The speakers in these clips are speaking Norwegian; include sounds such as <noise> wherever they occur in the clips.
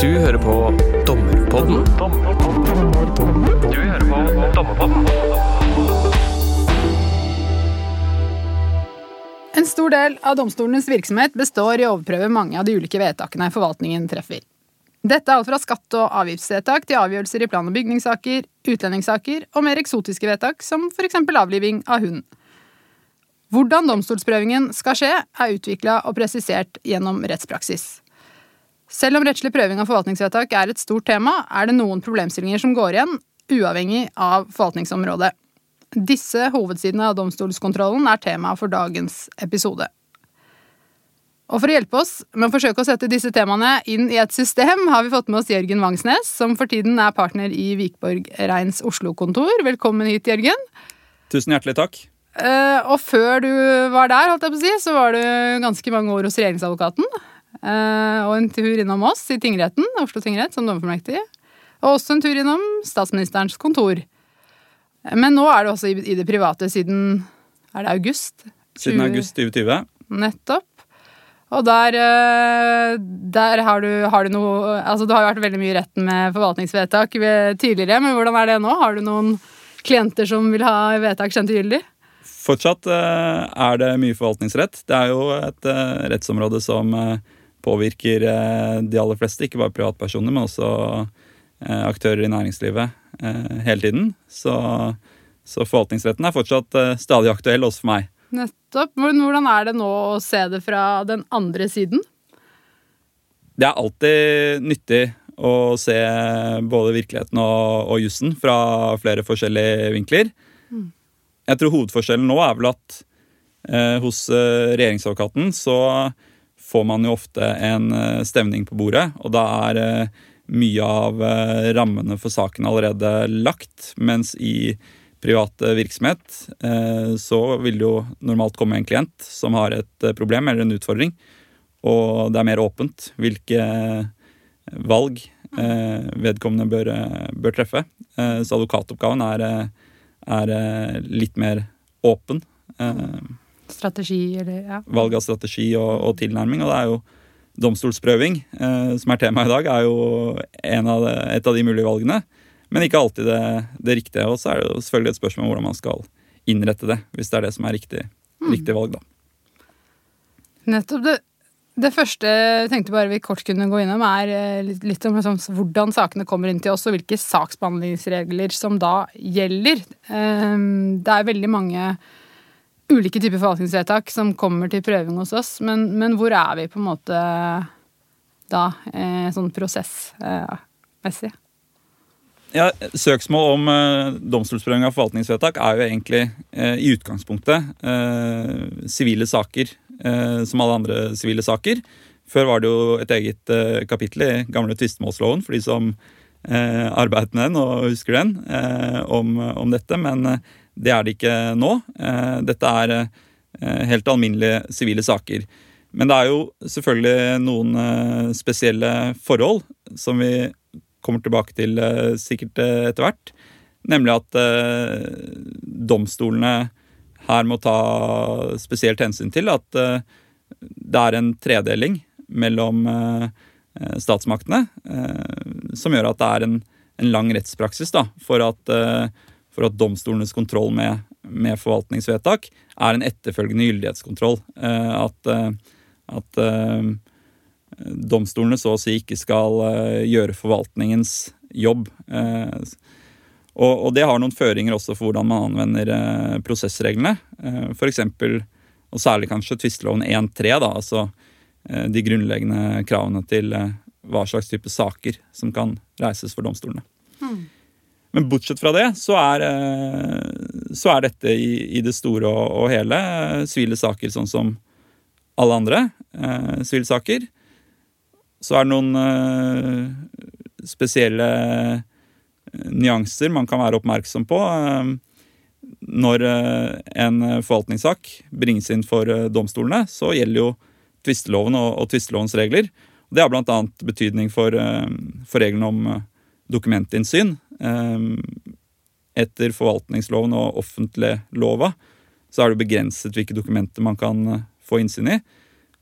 Du hører på Dommerpodden. En stor del av domstolenes virksomhet består i å overprøve mange av de ulike vedtakene forvaltningen treffer. Dette er alt fra skatte- og avgiftsvedtak til avgjørelser i plan- og bygningssaker, utlendingssaker og mer eksotiske vedtak, som f.eks. avliving av hund. Hvordan domstolsprøvingen skal skje, er utvikla og presisert gjennom rettspraksis. Selv om rettslig prøving av forvaltningsvedtak er et stort tema, er det noen problemstillinger som går igjen, uavhengig av forvaltningsområdet. Disse hovedsidene av domstolskontrollen er tema for dagens episode. Og For å hjelpe oss med å forsøke å sette disse temaene inn i et system, har vi fått med oss Jørgen Vangsnes, som for tiden er partner i Vikborg Reins Oslo-kontor. Velkommen hit, Jørgen. Tusen hjertelig takk. Eh, og før du var der, holdt jeg på å si, så var du ganske mange år hos regjeringsadvokaten. Eh, og en tur innom oss i tingretten, Oslo tingrett, som dommerfullmektig. Og også en tur innom statsministerens kontor. Men nå er det også i, det private siden Er det august? Siden august 2020. Nettopp. Og der, eh, der har, du, har du noe Altså, du har jo vært veldig mye i retten med forvaltningsvedtak tidligere, men hvordan er det nå? Har du noen klienter som vil ha vedtak kjent ugyldig? Fortsatt eh, er det mye forvaltningsrett. Det er jo et rettsområde som påvirker eh, de aller fleste, ikke bare privatpersoner, men også eh, aktører i næringslivet eh, hele tiden. Så, så forvaltningsretten er fortsatt stadig aktuell også for meg. Nettopp. Men hvordan er det nå å se det fra den andre siden? Det er alltid nyttig å se både virkeligheten og, og jussen fra flere forskjellige vinkler. Jeg tror hovedforskjellen nå er vel at eh, hos regjeringsadvokaten så får man jo ofte en eh, stevning på bordet, og da er eh, mye av eh, rammene for saken allerede lagt, mens i private virksomhet så vil det jo normalt komme en klient som har et problem eller en utfordring, og det er mer åpent hvilke valg vedkommende bør, bør treffe. Så advokatoppgaven er, er litt mer åpen. Strategi, eller ja. valg av strategi og, og tilnærming. Og det er jo domstolsprøving, eh, som er temaet i dag, er jo en av det, et av de mulige valgene. Men ikke alltid det, det riktige. Og så er det jo selvfølgelig et spørsmål om hvordan man skal innrette det, hvis det er det som er riktig, riktig valg, da. Nettopp. Det, det første jeg tenkte bare vi kort kunne gå innom, er eh, litt, litt om liksom, hvordan sakene kommer inn til oss, og hvilke saksbehandlingsregler som da gjelder. Um, Det er veldig mange ulike typer forvaltningsvedtak som kommer til prøving hos oss, men, men hvor er vi på en måte da, eh, sånn prosessmessig? Ja, Søksmål om eh, domstolsprøving av forvaltningsvedtak er jo egentlig eh, i utgangspunktet sivile saker som alle andre sivile saker. Før var det jo et eget kapittel i gamle tvistemålsloven for de som arbeidet med den og husker den, om, om dette, men det er det ikke nå. Eh, dette er eh, helt alminnelige sivile saker. Men det er jo selvfølgelig noen eh, spesielle forhold som vi kommer tilbake til sikkert etter hvert. Nemlig at domstolene her må ta spesielt hensyn til at det er en tredeling mellom statsmaktene som gjør at det er en, lang rettspraksis da, for at, for at domstolenes kontroll med, med forvaltningsvedtak er en etterfølgende gyldighetskontroll. Eh, at eh, at eh, domstolene så å si ikke skal gjøre forvaltningens jobb. Og, og det har noen føringer også for hvordan man anvender prosessreglene. Eksempel, og særlig kanskje tvisteloven 1.3, da, altså de grunnleggende kravene til hva slags type saker som kan reises for domstolene. Men bortsett fra det, så er, eh, så er dette i, i det store og, og hele eh, sivile saker sånn som alle andre eh, saker. Så er det noen eh, spesielle eh, nyanser man kan være oppmerksom på. Eh, når eh, en forvaltningssak bringes inn for eh, domstolene, så gjelder jo tvisteloven og, og tvistelovens regler. Det har bl.a. betydning for, eh, for reglene om eh, dokumentinnsyn. Eh, Etter forvaltningsloven og offentliglova så er det begrenset hvilke dokumenter man kan eh, få innsyn i.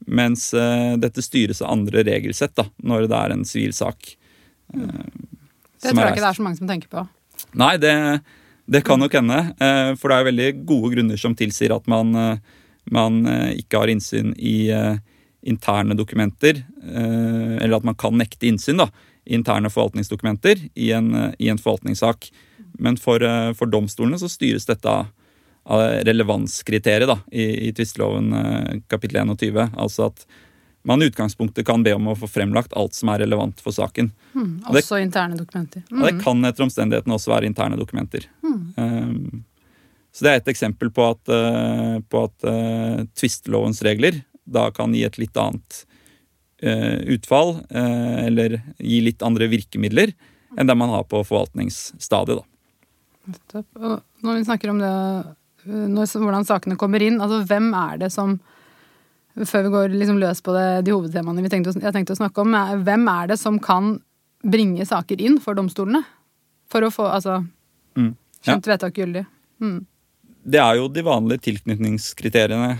Mens eh, dette styres av andre regelsett da, når det er en sivil sak. eh, Det tror jeg ikke det er så mange som tenker på. Nei, det, det kan nok hende. For det er veldig gode grunner som tilsier at man, man ikke har innsyn i interne dokumenter. Eller at man kan nekte innsyn da, interne forvaltningsdokumenter i en, eh, i en forvaltningssak. Men for, eh, for domstolene så styres dette av relevanskriteriet da, i, i tvisteloven eh, kapittel 21. Altså at man i utgangspunktet kan be om å få fremlagt alt som er relevant for saken. Mm, også det- interne dokumenter. Og det Mm. kan etter omstendighetene også være interne dokumenter. Um, så det er et eksempel på at, uh, på at uh, tvistelovens regler da kan gi et litt annet utfall, uh, eller gi litt andre virkemidler enn det man har på forvaltningsstadiet. Da. Når vi snakker om det, når, hvordan sakene kommer inn, altså hvem er det som Før vi går liksom løs på det, de hovedtemaene vi tenkte, jeg tenkte å snakke om, er, hvem er det som kan bringe saker inn for domstolene? For å få altså, Mm. Ja. skjønt vedtak gyldig. Mm. Det er jo de vanlige tilknytningskriteriene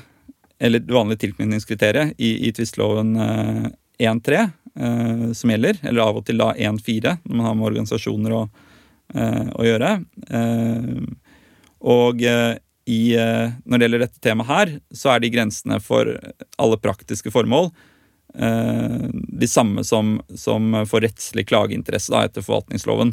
eller det vanlige tilknytningskriteriet i, i tvisteloven 1-3 eh, som gjelder, eller av og til da 1-4 når man har med organisasjoner å, eh, å gjøre. Eh, og eh, i, eh, når det gjelder dette temaet her, så er de grensene for alle praktiske formål eh, de samme som, som for rettslig klageinteresse da, etter forvaltningsloven.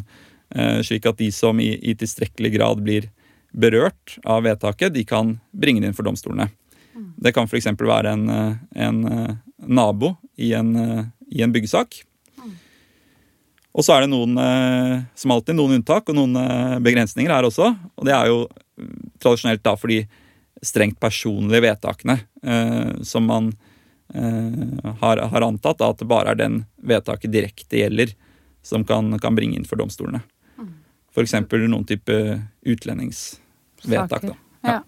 Eh, slik at de som i, i tilstrekkelig grad blir berørt av vedtaket, de kan bringe det inn for domstolene. Det kan f.eks. være en, eh, en eh, nabo i en, eh, i en byggesak. Og så er det noen, som alltid, noen unntak og noen begrensninger her også. Og det er jo mm, tradisjonelt da for de strengt personlige vedtakene eh, som man eh, har, har antatt da, at det bare er den vedtaket direkte gjelder, som kan, kan bringe inn for domstolene. F.eks. noen type utlendingsvedtak. Da. Ja.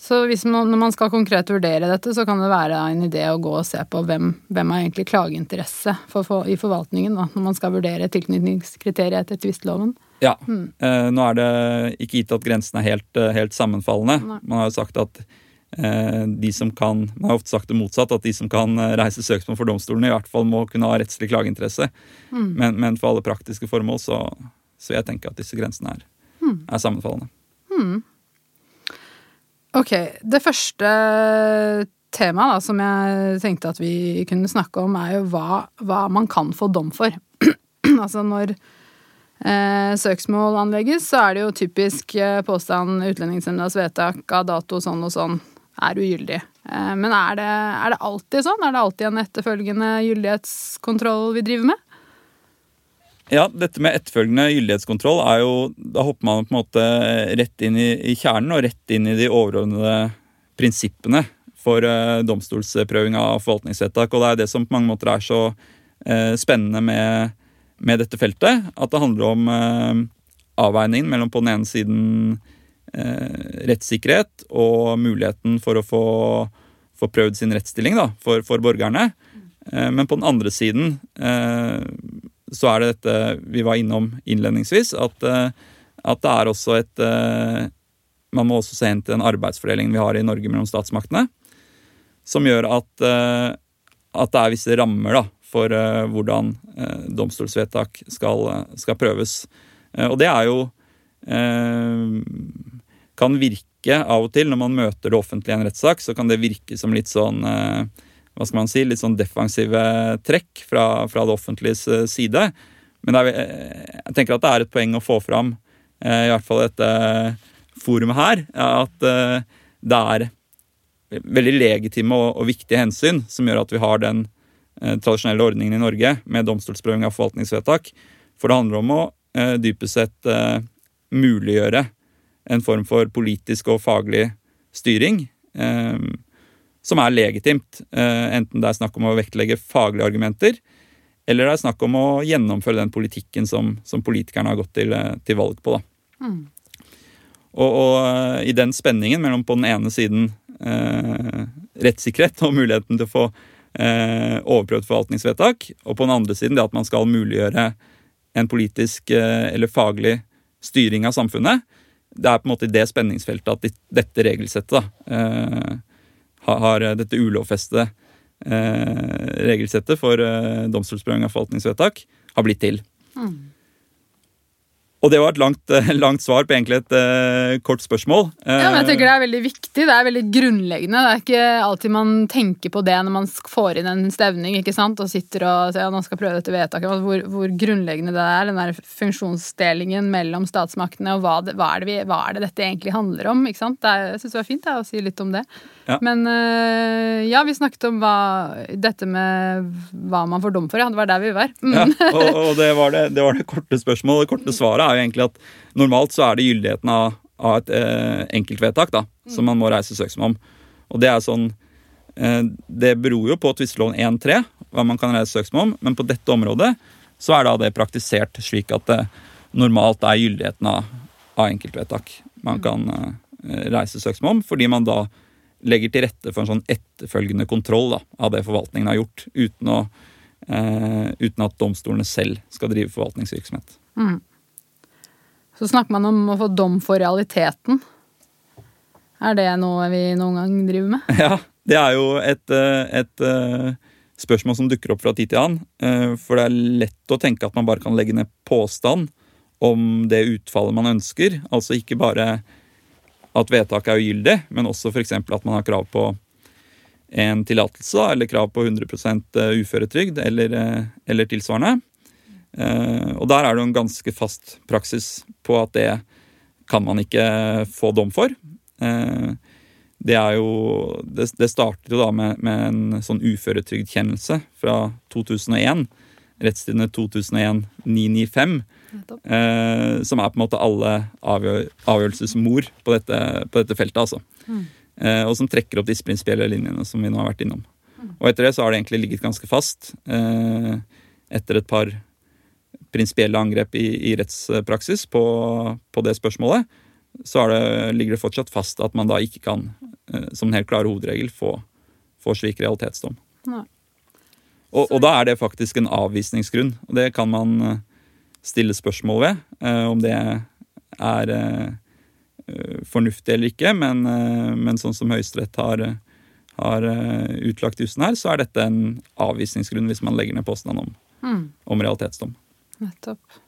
Så hvis man, når man skal konkret vurdere dette, så kan det være en idé å gå og se på hvem, hvem har egentlig klageinteresse for, for, i forvaltningen, da, når man skal vurdere tilknytningskriteriet etter tvistloven. Ja. Eh, nå er det ikke gitt at grensene er helt, eh, helt sammenfallende. Nei. Man har jo sagt at eh, de som kan Man har ofte sagt det motsatt, at de som kan reise søksmål for domstolene, i hvert fall må kunne ha rettslig klageinteresse. Men, men for alle praktiske formål så, så vil jeg tenke at disse grensene er, er sammenfallende. Ok, det første temaet da, som jeg tenkte at vi kunne snakke om, er jo hva, hva man kan få dom for. <clears throat> altså når eh, søksmål anlegges, så er det jo typisk eh, påstand Utlendingsnemndas vedtak av dato sånn og sånn er ugyldig. Eh, men er det, er det alltid sånn? Er det alltid en etterfølgende gyldighetskontroll vi driver med? Ja, dette med etterfølgende gyldighetskontroll er jo Da hopper man på en måte rett inn i, i kjernen og rett inn i de overordnede prinsippene for eh, domstolsprøving av forvaltningsvedtak. Og det er det som på mange måter er så eh, spennende med, med dette feltet. At det handler om eh, avveiningen mellom på den ene siden rettssikkerhet og muligheten for å få, få prøvd sin rettsstilling da, for, for borgerne. Men på den andre siden så er det dette vi var innom innledningsvis, at, eh, at det er også et eh, Man må også se hen til den arbeidsfordelingen vi har i Norge mellom statsmaktene, som gjør at, eh, at det er visse rammer da, for hvordan domstolsvedtak skal, skal prøves. Og det er jo Kan virke av og til, når man møter det offentlige i en rettssak, så kan det virke som litt sånn hva skal man si, litt sånn defensive trekk fra, fra det offentliges eh, side. Men er, eh, jeg tenker at det er et poeng å få fram, eh, i hvert fall dette forumet her, at det er veldig legitime og, og viktige hensyn som gjør at vi har den tradisjonelle ordningen i Norge med domstolsprøving av forvaltningsvedtak. For det handler om å dypest sett muliggjøre en form for politisk og faglig styring. Eh, som er legitimt, eh, enten det er snakk om å vektlegge faglige argumenter, eller det er snakk om å gjennomføre den politikken som, som politikerne har gått til, eh, til valg på. Da. Og, og eh, i den spenningen mellom på den ene siden eh, rettssikkerhet og muligheten til å få eh, overprøvd forvaltningsvedtak, og på den andre siden det at man skal muliggjøre en politisk eh, eller faglig styring av samfunnet, det er på en måte i det spenningsfeltet at dette regelsettet da, eh, har, har dette ulovfestede eh, regelsettet for eh, domstolsprøving av forvaltningsvedtak har blitt til. Og det var et langt, eh, langt svar på egentlig et uh, kort spørsmål. Ja, men jeg Eh, tenker Det er veldig viktig, det er veldig grunnleggende. Det er ikke alltid man tenker på det når man får inn en stevning ikke sant? og sitter og sier ja, nå skal jeg prøve dette vedtaket. Hvor, hvor grunnleggende det er, den der funksjonsdelingen mellom statsmaktene, og hva, det, hva, er det vi, hva er det dette egentlig handler om? ikke sant? Det er, jeg syns det var fint ja, å si litt om det. Ja. Men uh, ja, vi snakket om hva, dette med hva man får dom for. Ja, det var der vi var. Mm. Ja, og, og det, <laughs> var det, det var det korte spørsmålet. Det korte svaret er jo egentlig at normalt så er det gyldigheten av, av et eh, enkeltvedtak da, som man må reise søksmål om. Og det er sånn eh, Det beror jo på tvisteloven 1.3 hva man kan reise søksmål om, men på dette området så er da det praktisert slik at det normalt er gyldigheten av, av enkeltvedtak man kan eh, reise søksmål om, fordi man da legger til rette for en sånn etterfølgende kontroll da, av det forvaltningen har gjort, uten, å, eh, uten at domstolene selv skal drive forvaltningsvirksomhet. Så snakker man om å få dom for realiteten. Er det noe vi noen gang driver med? Ja, det er jo et, eh, et eh, spørsmål som dukker opp fra tid til annen. eh, For det er lett å tenke at man bare kan legge ned påstand om det utfallet man ønsker. Altså ikke bare at vedtaket er ugyldig, men også f.eks. at man har krav på en tillatelse eller krav på 100% uføretrygd eller, eller tilsvarende. Eh, Og der er det en ganske fast praksis på at det kan man ikke få dom for. Eh, Det er jo Det, det startet jo da med, med en sånn uføretrygdkjennelse fra 2001. Rettstidene 2001-995. Eh, som er på en måte alle avgjør, avgjørelsesmor på dette, på dette feltet. altså. Eh, og som trekker opp disse prinsipielle linjene som vi nå har vært innom. Og etter det så har det egentlig ligget ganske fast. Eh, etter et par prinsipielle angrep i, i rettspraksis på, på det spørsmålet, så er det, ligger det fortsatt fast at man da ikke kan, eh, som en helt klar hovedregel, få, få slik realitetsdom. Og, og da er det faktisk en avvisningsgrunn. Og det kan man eh, stille spørsmål ved, eh, om det er fornuftig eller ikke. Men, men sånn som Høyesterett har, har utlagt jussen her, så er dette en avvisningsgrunn hvis man legger ned påstand om, Mm, om realitetsdom. Nettopp.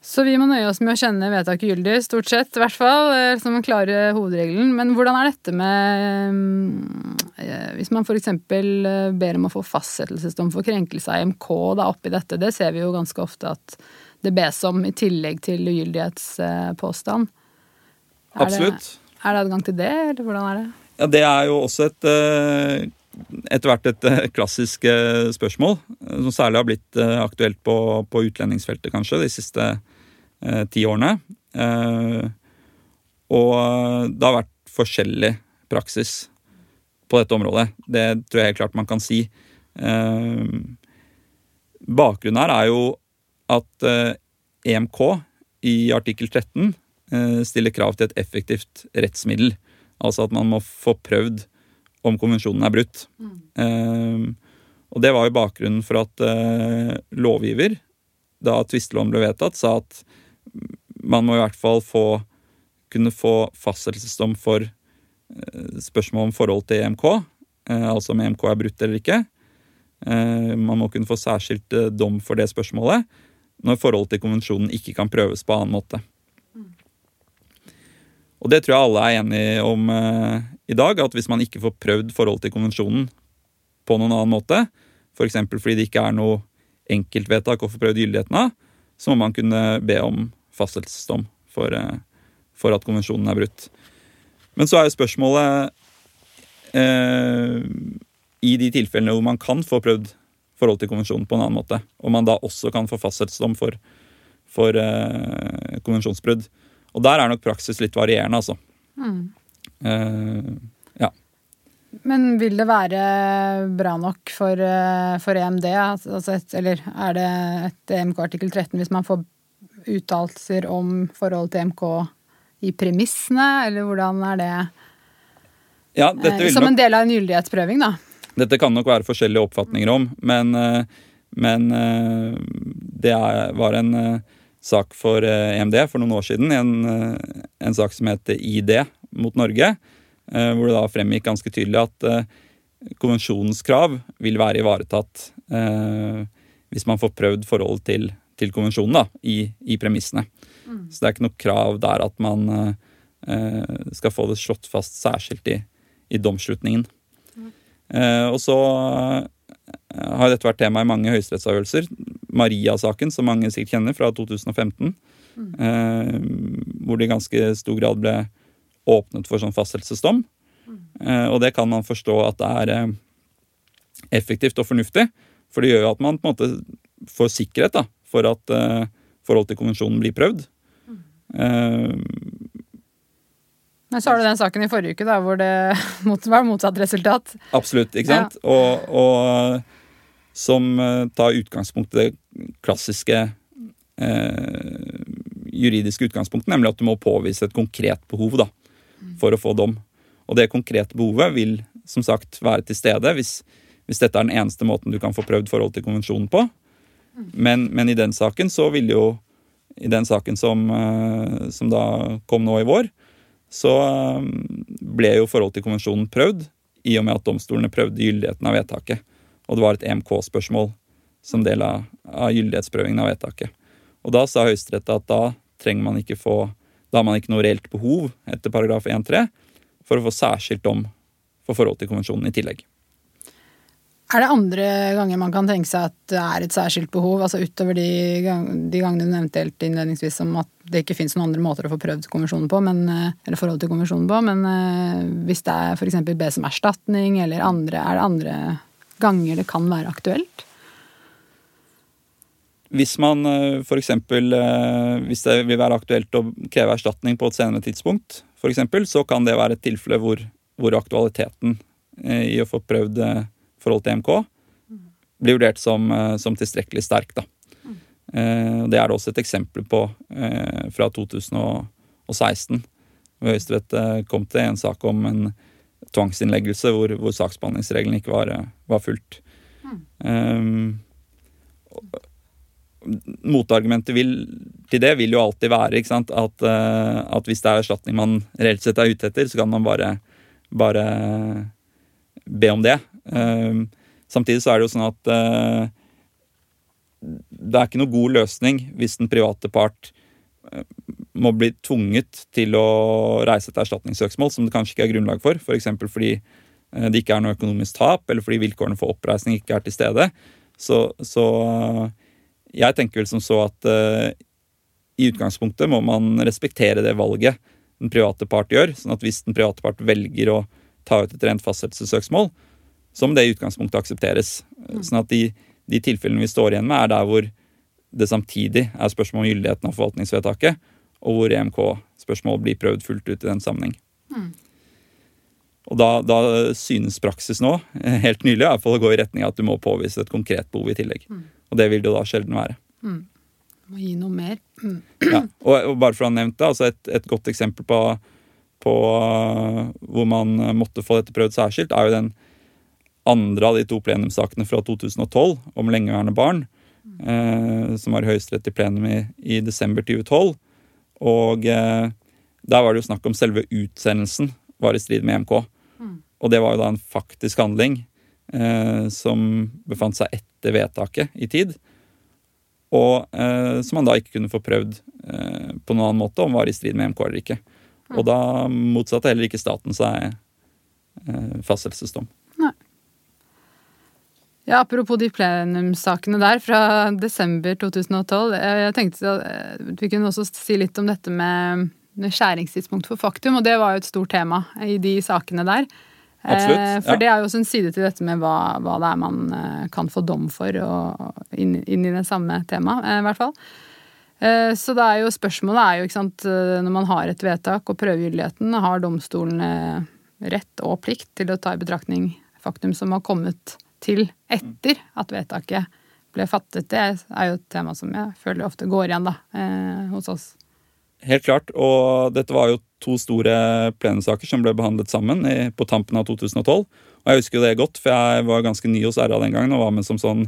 Så vi må nøye oss med å kjenne vedtaket gyldig, stort sett, i hvert fall, eh, som den klare hovedregelen. Men hvordan er dette med mm, eh, Hvis man f.eks. ber om å få fastsettelsesdom for krenkelse av EMK da, oppi dette, det ser vi jo ganske ofte at det bes om i tillegg til ugyldighetspåstand. Absolutt. Er det adgang til det, eller hvordan er det? Ja, Det er jo også et eh, etter hvert et eh, klassisk eh, spørsmål, eh, som særlig har blitt aktuelt på, på utlendingsfeltet kanskje de siste eh, ti årene. Eh, og det har vært forskjellig praksis på dette området. Det tror jeg helt klart man kan si. Eh, bakgrunnen her er jo at EMK i artikkel 13 eh, stiller krav til et effektivt rettsmiddel. Altså at man må få prøvd om konvensjonen er brutt. Eh, og det var jo bakgrunnen for at eh, lovgiver, da tvisteloven ble vedtatt, sa at man må i hvert fall få kunne få fastsettelsesdom for eh, spørsmål om forhold til EMK, eh, altså om EMK er brutt eller ikke. Eh, man må kunne få særskilt eh, dom for det spørsmålet når forholdet til konvensjonen ikke kan prøves på annen måte. Og det tror jeg alle er enige om eh, i dag, at hvis man ikke får prøvd forholdet til konvensjonen på noen annen måte, f.eks. fordi det ikke er noe enkeltvedtak å få prøvd gyldigheten av, så må man kunne be om fastsettelsesdom for, eh, for at konvensjonen er brutt. Men så er jo spørsmålet eh, I de tilfellene hvor man kan få prøvd forhold til konvensjonen på en annen måte, om man da også kan få fastsettelsesdom for, for eh, konvensjonsbrudd. Og der er nok praksis litt varierende, altså. Eh, ja. Men vil det være bra nok for, eh, for EMD? Altså et, eller er det et EMK artikkel 13 hvis man får uttalelser om forhold til EMK i premissene, eller hvordan er det? ja Eh, Som nok, en del av en gyldighetsprøving, da. dette kan nok være forskjellige oppfatninger om, men, eh, men eh, det var en eh, sak for eh, EMD for noen år siden, en, eh, en sak som heter ID mot Norge, eh, hvor det da fremgikk ganske tydelig at eh, konvensjonens krav vil være ivaretatt eh, hvis man får prøvd forholdet til, til konvensjonen da, i, i premissene. Så det er ikke noe krav der at man skal få det slått fast særskilt i, i domsslutningen. Mm. og så har dette vært tema i mange høyesterettsavgjørelser. Maria-saken, som mange sikkert kjenner, fra 2015. Eh, hvor det i ganske stor grad ble åpnet for sånn fastsettelsesdom. Eh, og det kan man forstå at det er eh, effektivt og fornuftig. For det gjør jo at man på en måte får sikkerhet da, for at eh, forholdet til konvensjonen blir prøvd. Eh, Men så har du den saken i forrige uke da, hvor det <laughs> var motsatt resultat. Absolutt, ikke sant? Og, og som tar utgangspunkt i det klassiske eh, juridiske utgangspunktet, nemlig at du må påvise et konkret behov da, for å få dom. Og det konkrete behovet vil som sagt være til stede hvis, hvis dette er den eneste måten du kan få prøvd forhold til konvensjonen på. Men, men i den saken så vil jo I den saken som, eh, som da kom nå i vår, så eh, ble jo forhold til konvensjonen prøvd i og med at domstolene prøvde gyldigheten av vedtaket. Og det var et EMK-spørsmål som del av, av gyldighetsprøvingen av vedtaket. Og da sa Høyesterett at da trenger man ikke få Da har man ikke noe reelt behov etter paragraf 1-3 for å få særskilt dom for forhold til konvensjonen i tillegg. Er det andre ganger man kan tenke seg at det er et særskilt behov, altså utover de, gang, de gangene du nevnte helt innledningsvis om at det ikke finnes noen andre måter å få prøvd konvensjonen på, men, eh, eller forholdet til konvensjonen på, men eh, hvis det er f.eks. bes om erstatning eller andre, er det andre ganger det kan være aktuelt? Hvis man f.eks. Hvis det vil være aktuelt å kreve erstatning på et senere tidspunkt, for eksempel, så kan det være et tilfelle hvor, hvor aktualiteten eh, i å få prøvd eh, forhold til EMK blir vurdert som, eh, som tilstrekkelig sterk. Da. Eh, det er det også et eksempel på eh, fra 2016. Hvor Høyesterett eh, kom til en sak om en tvangsinnleggelse hvor, hvor saksbehandlingsreglene ikke var, var fulgt. Um, motargumentet til det vil jo alltid være sant, at, uh, at, hvis det er erstatning man reelt sett er ute etter, så kan man bare, bare be om det. Uh, samtidig så er det jo sånn at uh, det er ikke noe god løsning hvis den private part må bli tvunget til å reise et erstatningssøksmål som det kanskje ikke er grunnlag for, f.eks. For fordi det ikke er noe økonomisk tap, eller fordi vilkårene for oppreisning ikke er til stede. Så, så jeg tenker vel som så at uh, i utgangspunktet må man respektere det valget den private part gjør. sånn at hvis den private part velger å ta ut et rent fastsettelsessøksmål, så må det i utgangspunktet aksepteres. Sånn at de, de, tilfellene vi står igjen med, er der hvor det samtidig er spørsmål om gyldigheten av forvaltningsvedtaket, og hvor EMK-spørsmål blir prøvd fullt ut i den sammenheng. Mm. Og da, da, synes praksis nå, helt nylig, i hvert fall å gå i retning av at du må påvise et konkret behov i tillegg. Mm. Og det vil det jo da sjelden være. Mm. Må gi noe mer. Mm. Ja, og, og, bare for å ha nevnt det, altså et, et godt eksempel på, på uh, hvor man måtte få dette prøvd særskilt, er jo den andre av de to plenumssakene fra 2012 om lengeværende barn, uh, som var i Høyesterett i plenum i, i, desember 2012. Og uh, der var det jo snakk om selve utsendelsen var i strid med EMK. Mm. Og det var jo da en faktisk handling eh, som befant seg etter vedtaket i tid. Og eh, som han da ikke kunne få prøvd eh, på noen annen måte om var i strid med EMK eller ikke. Og da motsatte heller ikke staten seg eh, fastsettelsesdom. Ja, Apropos de plenumssakene der fra desember 2012. Jeg tenkte at Vi kunne også si litt om dette med skjæringstidspunkt for faktum, og det var jo et stort tema i de sakene der. Absolutt, For ja. Det er jo også en side til dette med hva, hva det er man eh, kan få dom for, og inn, inn i det samme temaet, eh, i hvert fall. Så det er jo spørsmålet er jo, ikke sant, når man har et vedtak og prøvegyldigheten, har domstolene rett og plikt til å ta i betraktning faktum som har kommet til etter at vedtaket ble fattet? Det er jo et tema som jeg føler ofte går igjen da, hos oss. Helt klart. Og dette var jo to store plenumssaker som ble behandlet sammen på tampen av 2012. Og jeg husker jo det godt, for jeg var ganske ny hos RA den gangen og var med som sånn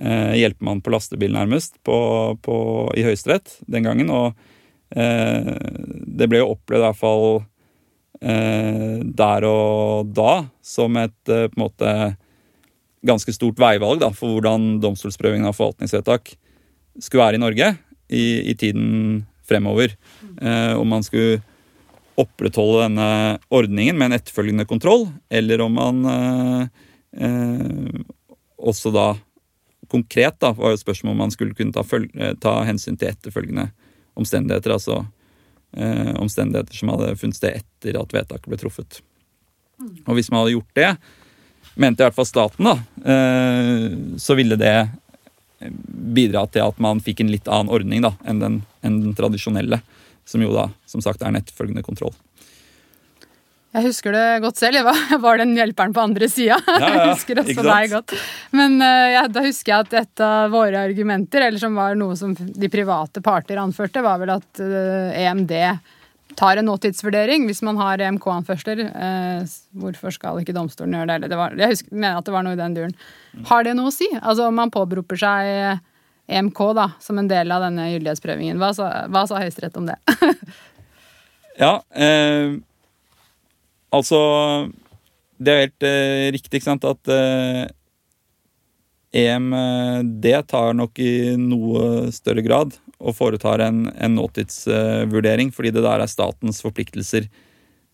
eh, hjelpemann på lastebil, nærmest, på, på, i Høyesterett den gangen. Og eh, det ble jo opplevd i hvert fall eh, der og da som et eh, på en måte ganske stort veivalg da, for hvordan domstolsprøvingen av forvaltningsvedtak skulle være i Norge i, i tiden fremover. Eh, om man skulle opprettholde denne ordningen med en etterfølgende kontroll, eller om man eh, eh, også da konkret da, var jo spørsmålet om man skulle kunne ta, ta hensyn til etterfølgende omstendigheter. Altså eh, omstendigheter som hadde funnet sted etter at vedtaket ble truffet. Og hvis man hadde gjort det, mente i hvert fall staten, da, eh, så ville det bidra til at man fikk en litt annen ordning da, enn den, enn den tradisjonelle, som jo da som sagt er en etterfølgende kontroll. Jeg husker det godt selv. Jeg var, jeg var den hjelperen på andre sida. Ja, ja, <laughs> jeg husker også deg godt. Men ja, da husker jeg at et av våre argumenter, eller som var noe som de private parter anførte, var vel at eh, EMD tar en nåtidsvurdering hvis man har EMK-anførsler. Eh, hvorfor skal ikke domstolen gjøre det? Eller det var, jeg husker, mener at det var noe i den duren. Har det noe å si? Altså om man påberoper seg EMK da, som en del av denne gyldighetsprøvingen. Hva sa, hva sa Høyesterett om det? <laughs> Ja, eh, altså Det er helt eh, riktig, ikke sant, at eh, EMD tar nok i noe større grad og foretar en, en nåtidsvurdering, fordi det der er statens forpliktelser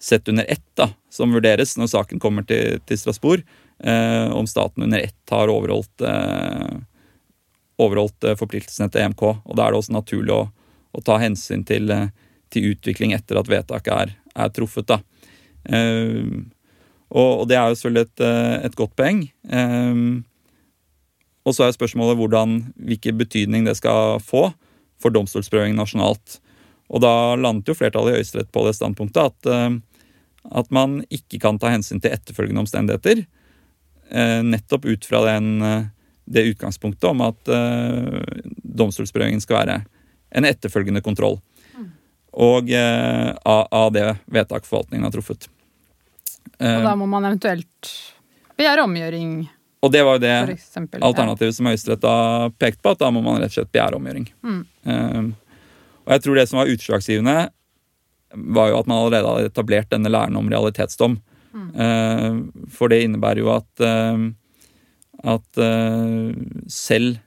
sett under ett da, som vurderes når saken kommer til, til Strasbourg. Eh, om staten under ett har overholdt, eh, overholdt eh, forpliktelsene til EMK. Og da er det også naturlig å, å ta hensyn til, eh, til utvikling etter at vedtaket er, er truffet. Da. Eh, og, og det er jo selvfølgelig et, eh, et godt poeng. Og så er spørsmålet hvordan, hvilken betydning det skal få for domstolsprøving nasjonalt. Og da landet jo flertallet i Høyesterett på det standpunktet at, eh, at man ikke kan ta hensyn til etterfølgende omstendigheter. eh, Nettopp ut fra den, eh, det utgangspunktet om at domstolsprøvingen skal være en etterfølgende kontroll. Og eh, av, av det vedtak forvaltningen har truffet. Eh, Og da må man eventuelt begjære omgjøring, og det var jo det eksempel. alternativet som Høyesterett har pekt på, at da må man rett og slett begjære omgjøring. Mm. Um, og jeg tror det som var utslagsgivende, var jo at man allerede hadde etablert denne læren om realitetsdom. Eh, for det innebærer jo at, uh, at uh, selv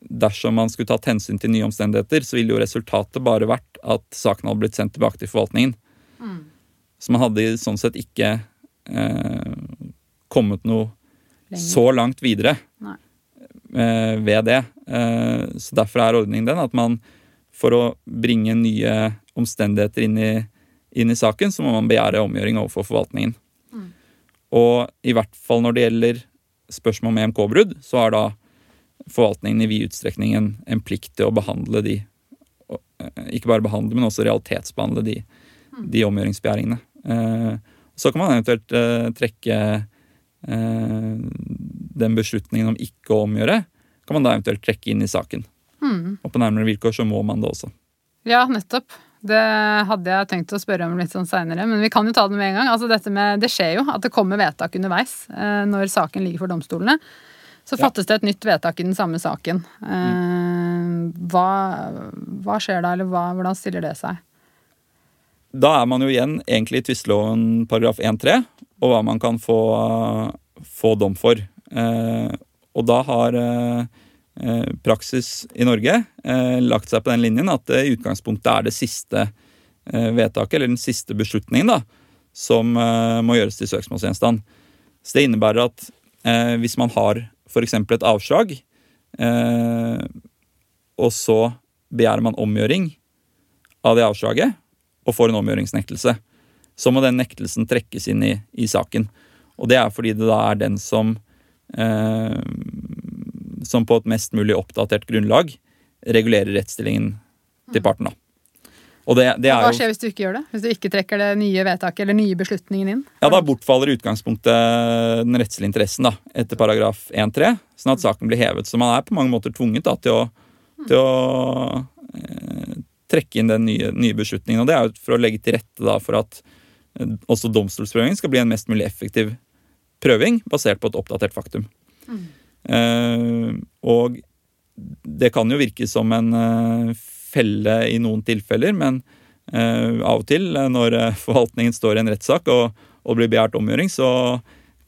dersom man skulle tatt hensyn til nye omstendigheter, så ville jo resultatet bare vært at saken hadde blitt sendt tilbake til forvaltningen. Så man hadde sånn sett ikke kommet noe Lenger. så langt videre eh, ved det. Eh, så derfor er ordningen den at man for å bringe nye omstendigheter inn i, inn i saken, så må man begjære omgjøring overfor forvaltningen. Og i hvert fall når det gjelder spørsmål om EMK-brudd, så har da forvaltningen i vid utstrekning en, en plikt til å behandle de eh, Ikke bare behandle, men også realitetsbehandle de, de omgjøringsbegjæringene. Eh, så kan man eventuelt eh, trekke den beslutningen om ikke å omgjøre, kan man da eventuelt trekke inn i saken. Mm. Og på nærmere vilkår så må man det også. Ja, nettopp. Det hadde jeg tenkt å spørre om litt sånn seinere, men vi kan jo ta det med en gang. Altså dette med, det skjer jo at det kommer vedtak underveis eh, når saken ligger for domstolene. Så Ja. fattes det et nytt vedtak i den samme saken. Mm. hva, hva skjer da, eller hva, hvordan stiller det seg? Da er man jo igjen egentlig i tvisteloven paragraf 1-3, og hva man kan få, få dom for. Eh, og da har eh, eh, praksis i Norge lagt seg på den linjen at det i utgangspunktet er det siste vedtaket, eller den siste beslutningen, da, som må gjøres til søksmålsgjenstand. Så det innebærer at hvis man har f.eks. et avslag, og så begjærer man omgjøring av det avslaget, og får en omgjøringsnektelse, så må den nektelsen trekkes inn i, i saken. Og det er fordi det da er den som eh, som på et mest mulig oppdatert grunnlag regulerer rettsstillingen til parten. da. Og det, det Hva er jo skjer hvis du ikke gjør det? Hvis du ikke trekker det nye vedtaket eller nye beslutningen inn? Ja, Da bortfaller i utgangspunktet den rettslige interessen da, etter paragraf 1-3, sånn at saken blir hevet. Så man er på mange måter tvunget da, til å, til å eh, trekke inn den nye, nye beslutningen. Og det er jo for å legge til rette da, for at også domstolsprøvingen skal bli en mest mulig effektiv prøving basert på et oppdatert faktum. Eh, og det kan jo virke som en eh, felle i noen tilfeller, men Eh, av og til eh, når eh, forvaltningen står i en rettssak og, og blir begjært omgjøring, så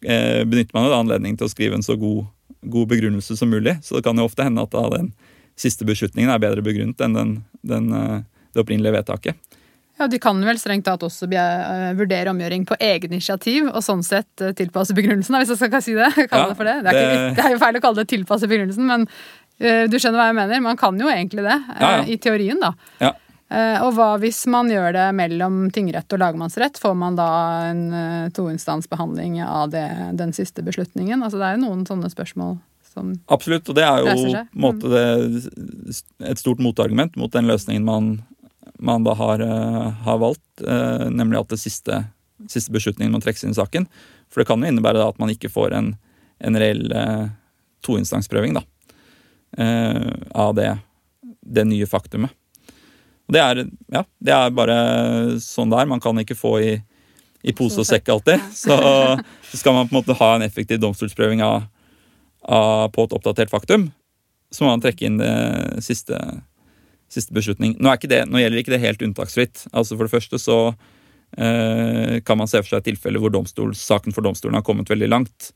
eh, benytter man jo da anledningen til å skrive en så god, god begrunnelse som mulig. Så det kan jo ofte hende at da den siste beslutningen er bedre begrunnet enn den, den, eh, det opprinnelige vedtaket. Ja, De kan vel strengt tatt også eh, vurdere omgjøring på eget initiativ, og sånn sett eh, tilpasse begrunnelsen, hvis jeg skal si det. <laughs> Ja, det for det. Det er, ikke, det- er jo feil å kalle det tilpasse begrunnelsen, men uh, du skjønner hva jeg mener. Man kan jo egentlig det, Ja, ja. i teorien, da. Ja. Eh, og hva hvis man gjør det mellom tingrett og lagmannsrett? Får man da en uh, toinstansbehandling av det, den siste beslutningen? Altså Det er jo noen sånne spørsmål som Absolutt, og det er jo på en måte det, et stort motargument mot den løsningen man, man da har, eh, har valgt, eh, nemlig at det siste, siste beslutningen må trekkes inn i saken. For det kan jo innebære da at man ikke får en, en reell eh, toinstansprøving da, av det, det nye faktumet. Og det er, ja, det er bare sånn det er. Man kan ikke få i, i pose og sekk alltid. <laughs> Så, så skal man på en måte ha en effektiv domstolsprøving av, av, på et oppdatert faktum, så må man trekke inn det siste, siste beslutning. Nå, det, nå gjelder ikke det helt unntaksfritt. Altså For det første så eh, kan man se for seg tilfeller hvor domstols, saken for domstolen har kommet veldig langt.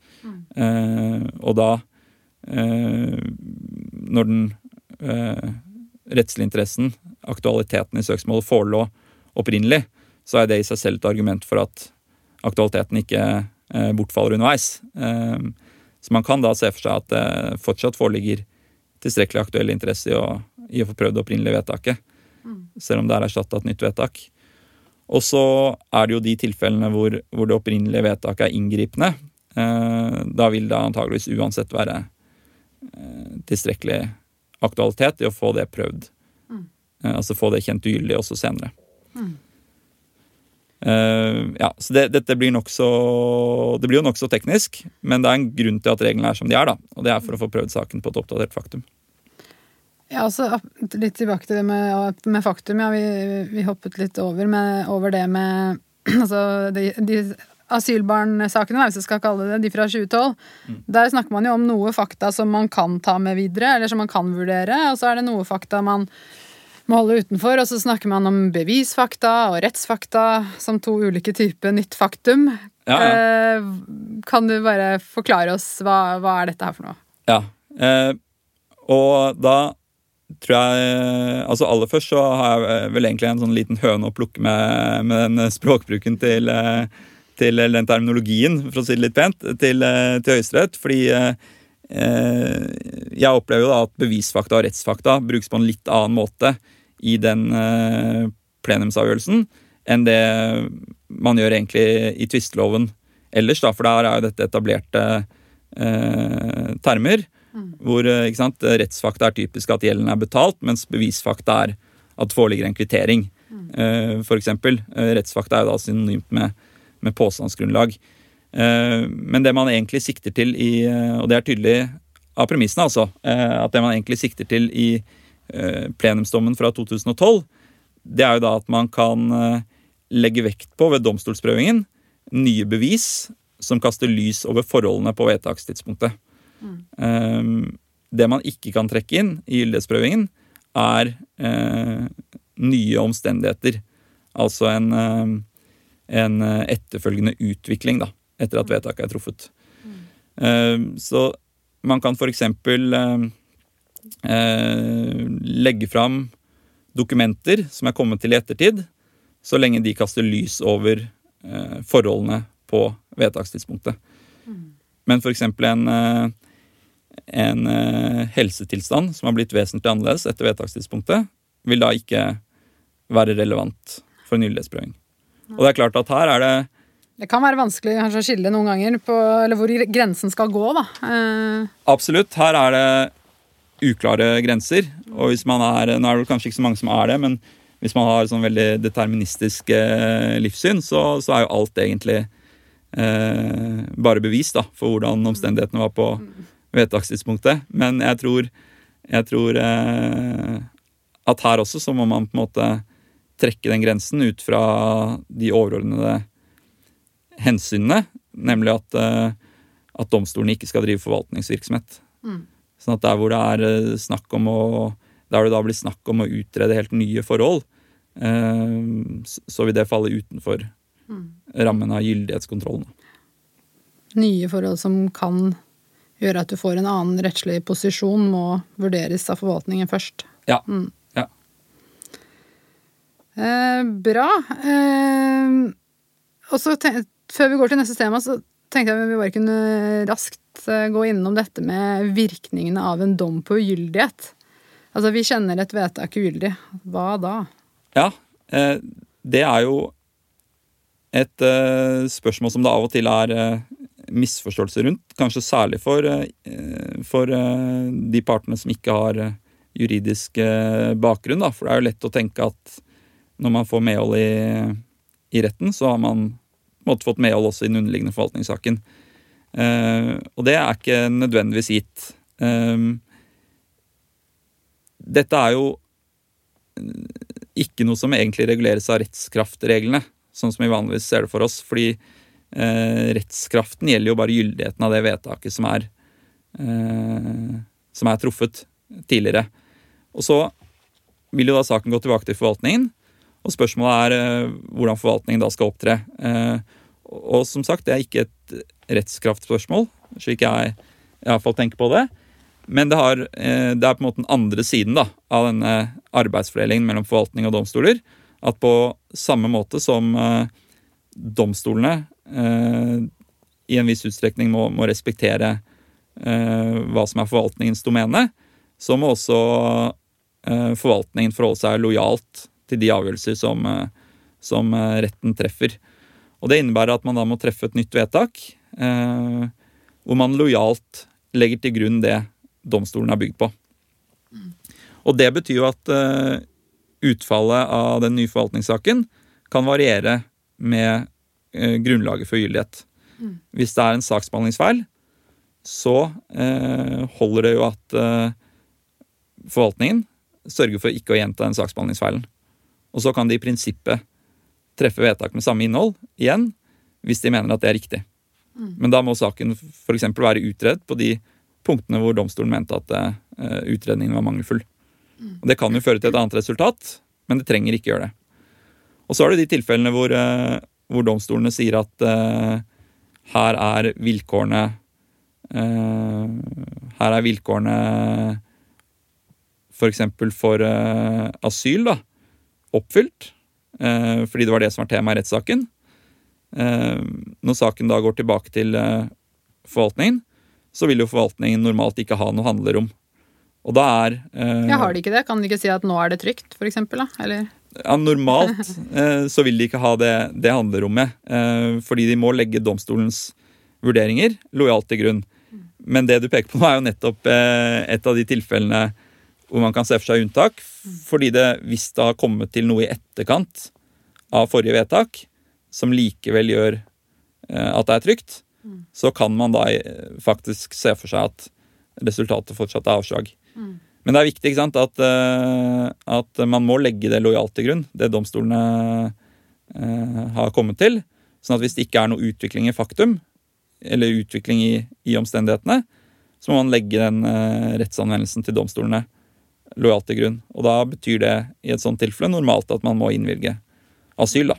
Eh, og da, eh, når den eh, rettslige interessen, aktualiteten i søksmålet, forelå opprinnelig, så er det i seg selv et argument for at aktualiteten ikke eh, bortfaller underveis. Eh, så man kan da se for seg at det fortsatt foreligger tilstrekkelig aktuell interesse i å, i å få prøvd det opprinnelige vedtaket, selv om det er erstatta et nytt vedtak. Og så er det jo de tilfellene hvor, hvor det opprinnelige vedtaket er inngripende. Eh, da vil det antageligvis uansett være eh, tilstrekkelig aktualitet i å få det prøvd. Eh, altså få det kjent ugyldig også senere. Eh, ja, så det, dette blir nokså Det blir jo nokså teknisk, men det er en grunn til at reglene er som de er, da. Og det er for å få prøvd saken på et oppdatert faktum. Ja, altså litt tilbake til det med, med faktum. Ja, vi, vi hoppet litt over, med, over det med <clears throat> Altså de, de asylbarnsakene, hvis jeg skal kalle det de fra 2012. Der snakker man jo om noe fakta som man kan ta med videre, eller som man kan vurdere. Og så er det noe fakta man må holde utenfor. Og så snakker man om bevisfakta og rettsfakta som to ulike typer nytt faktum. Ja, ja. Eh, Kan du bare forklare oss hva, hva er dette her for noe? Ja. Eh, og da tror jeg Altså aller først så har jeg vel egentlig en sånn liten høne å plukke med, med den språkbruken til, eh, til den terminologien, for å si det litt pent, til, eh, til Høyesterett. Fordi eh, eh, jeg opplever jo da at bevisfakta og rettsfakta brukes på en litt annen måte i den eh, plenumsavgjørelsen enn det man gjør egentlig i tvisteloven ellers, da, for der er jo dette etablerte eh, termer. Hvor eh, sant, rettsfakta er typisk at gjelden er betalt, mens bevisfakta er at det foreligger en kvittering. Eh, for eksempel. Eh, rettsfakta er jo da synonymt med, med påstandsgrunnlag. Eh, men det man egentlig sikter til i eh, Og det er tydelig av premissene, altså. eh, At det man egentlig sikter til i eh, plenumsdommen fra 2012, det er jo da at man kan eh, legge vekt på ved domstolsprøvingen nye bevis som kaster lys over forholdene på vedtakstidspunktet. Um, det man ikke kan trekke inn i gyldighetsprøvingen, er eh, nye omstendigheter. Altså en, eh, en eh, etterfølgende utvikling da, etter at vedtaket er truffet. Eh, så man kan eksempel eh, eh, legge fram dokumenter som er kommet til i ettertid, så lenge de kaster lys over eh, forholdene på vedtakstidspunktet. Men for eksempel en, en eh, helsetilstand som har blitt vesentlig annerledes etter vedtakstidspunktet, vil da ikke være relevant for en gyldighetsprøving. Og det er klart at her er det Det kan være vanskelig kanskje å skille noen ganger på eller hvor grensen skal gå. da. Eh, Absolutt. Her er det uklare grenser. Og hvis man er Nå er det kanskje ikke så mange som er det, men hvis man har sånn veldig deterministisk eh, livssyn, så, så er jo alt egentlig eh, bare bevis da, for hvordan omstendighetene var på vedtakstidspunktet. Men jeg tror, jeg tror eh, at her også så må man på en måte trekke den grensen ut fra de overordnede hensynene, nemlig at, eh, at domstolene ikke skal drive forvaltningsvirksomhet. Sånn at der hvor det er eh, snakk om å der det da blir snakk om å utrede helt nye forhold, eh, så vil det falle utenfor rammen av gyldighetskontrollen. Nye forhold som kan gjøre at du får en annen rettslig posisjon, må vurderes av forvaltningen først. Ja. ja. Eh, bra. Eh, og så Før vi går til neste tema, så tenkte jeg vi bare kunne raskt eh, gå innom dette med virkningene av en dom på ugyldighet. Altså, vi kjenner et vedtak ugyldig. Hva da? Ja, eh, det er jo et eh, spørsmål som det av og til er eh, misforståelse rundt. Kanskje særlig for, eh, for eh, de partene som ikke har eh, juridisk bakgrunn. Da. For det er jo lett å tenke at når man får medhold i, i retten, så har man måtte fått medhold også i den underliggende forvaltningssaken. Og det er ikke nødvendigvis gitt. Dette er jo ikke noe som egentlig reguleres av rettskraftreglene, sånn som vi vanligvis ser det for oss. Fordi rettskraften gjelder jo bare gyldigheten av det vedtaket som er, eh, som er truffet tidligere. Og så vil jo da saken gå tilbake til forvaltningen, og spørsmålet er eh, hvordan forvaltningen da skal opptre. Eh, og, som sagt, det er ikke et rettskraftspørsmål, slik jeg iallfall tenker på det. Men det, har, eh, det er på en måte den andre siden da, av denne arbeidsfordelingen mellom forvaltning og domstoler. At på samme måte som eh, domstolene eh, i en viss utstrekning må, må respektere eh, hva som er forvaltningens domene, så må også eh, forvaltningen forholde seg lojalt til de avgjørelser som, eh, som eh, retten treffer. Og Det innebærer at man da må treffe et nytt vedtak, eh, hvor man lojalt legger til grunn det domstolen er bygd på. Og det betyr jo at eh, utfallet av den nye forvaltningssaken kan variere med eh, grunnlaget for gyldighet. Hvis det er en saksbehandlingsfeil, så eh, holder det jo at eh, forvaltningen sørger for ikke å gjenta den saksbehandlingsfeilen. Og så kan de i prinsippet treffe vedtak med samme innhold igjen, hvis de mener at det er riktig. Men da må saken f.eks. være utredet på de punktene hvor domstolen mente at eh, utredningen var mangelfull. Og Det kan jo føre til et annet resultat, men det trenger ikke gjøre det. Og så er det de tilfellene hvor, eh, hvor domstolene sier at uh, her er vilkårene uh, Her er vilkårene f.eks. For, for uh, asyl da, oppfylt, fordi det var det som var tema i rettssaken. Når saken da går tilbake til forvaltningen, så vil jo forvaltningen normalt ikke ha noe handlerom. Og da er Ja, har de ikke det? Kan de ikke si at nå er det trygt? Da? Eller? Ja, Normalt <laughs> eh, så vil de ikke ha det, det handlerommet, eh, fordi de må legge domstolens vurderinger lojalt til grunn. Men det du peker på nå, er jo nettopp eh, et av de tilfellene hvor man kan se for seg unntak. Fordi det, hvis det har kommet til noe i etterkant av forrige vedtak som likevel gjør eh, at det er trygt, så kan man da eh, faktisk se for seg at resultatet fortsatt er avslag. Men det er viktig sant, at, eh, at man må legge det lojalt til grunn, det domstolene eh, har kommet til. Sånn at hvis det ikke er noe utvikling i faktum, eller utvikling i, i omstendighetene, så må man legge den eh, rettsanvendelsen til domstolene lojalt til grunn. Og da betyr det i et sånt tilfelle normalt at man må innvilge asyl. da.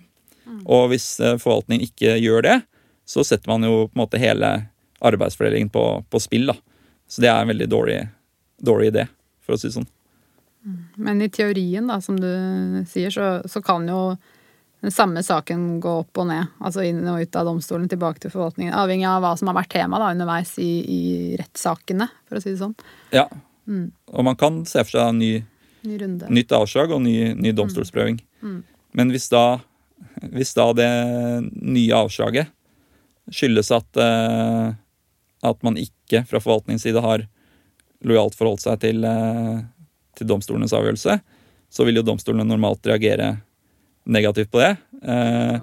Og hvis eh, forvaltningen ikke gjør det, så setter man jo på en måte hele arbeidsfordelingen på, på spill. da. Så det er en veldig dårlig, dårlig idé, for å si det sånn. Men i teorien, da, som du sier, så, så kan jo den samme saken gå opp og ned. Altså inn og ut av domstolen, tilbake til forvaltningen. Avhengig av hva som har vært tema da, underveis i, i rettssakene, for å si det sånn. Ja. Og man kan se for seg ny, Ny nytt avslag og ny, ny domstolsprøving. Men hvis da, hvis da det nye avslaget skyldes at, eh, at man ikke fra forvaltningens side har lojalt forholdt seg til, eh, til domstolenes avgjørelse, så vil jo domstolene normalt reagere negativt på det. Eh,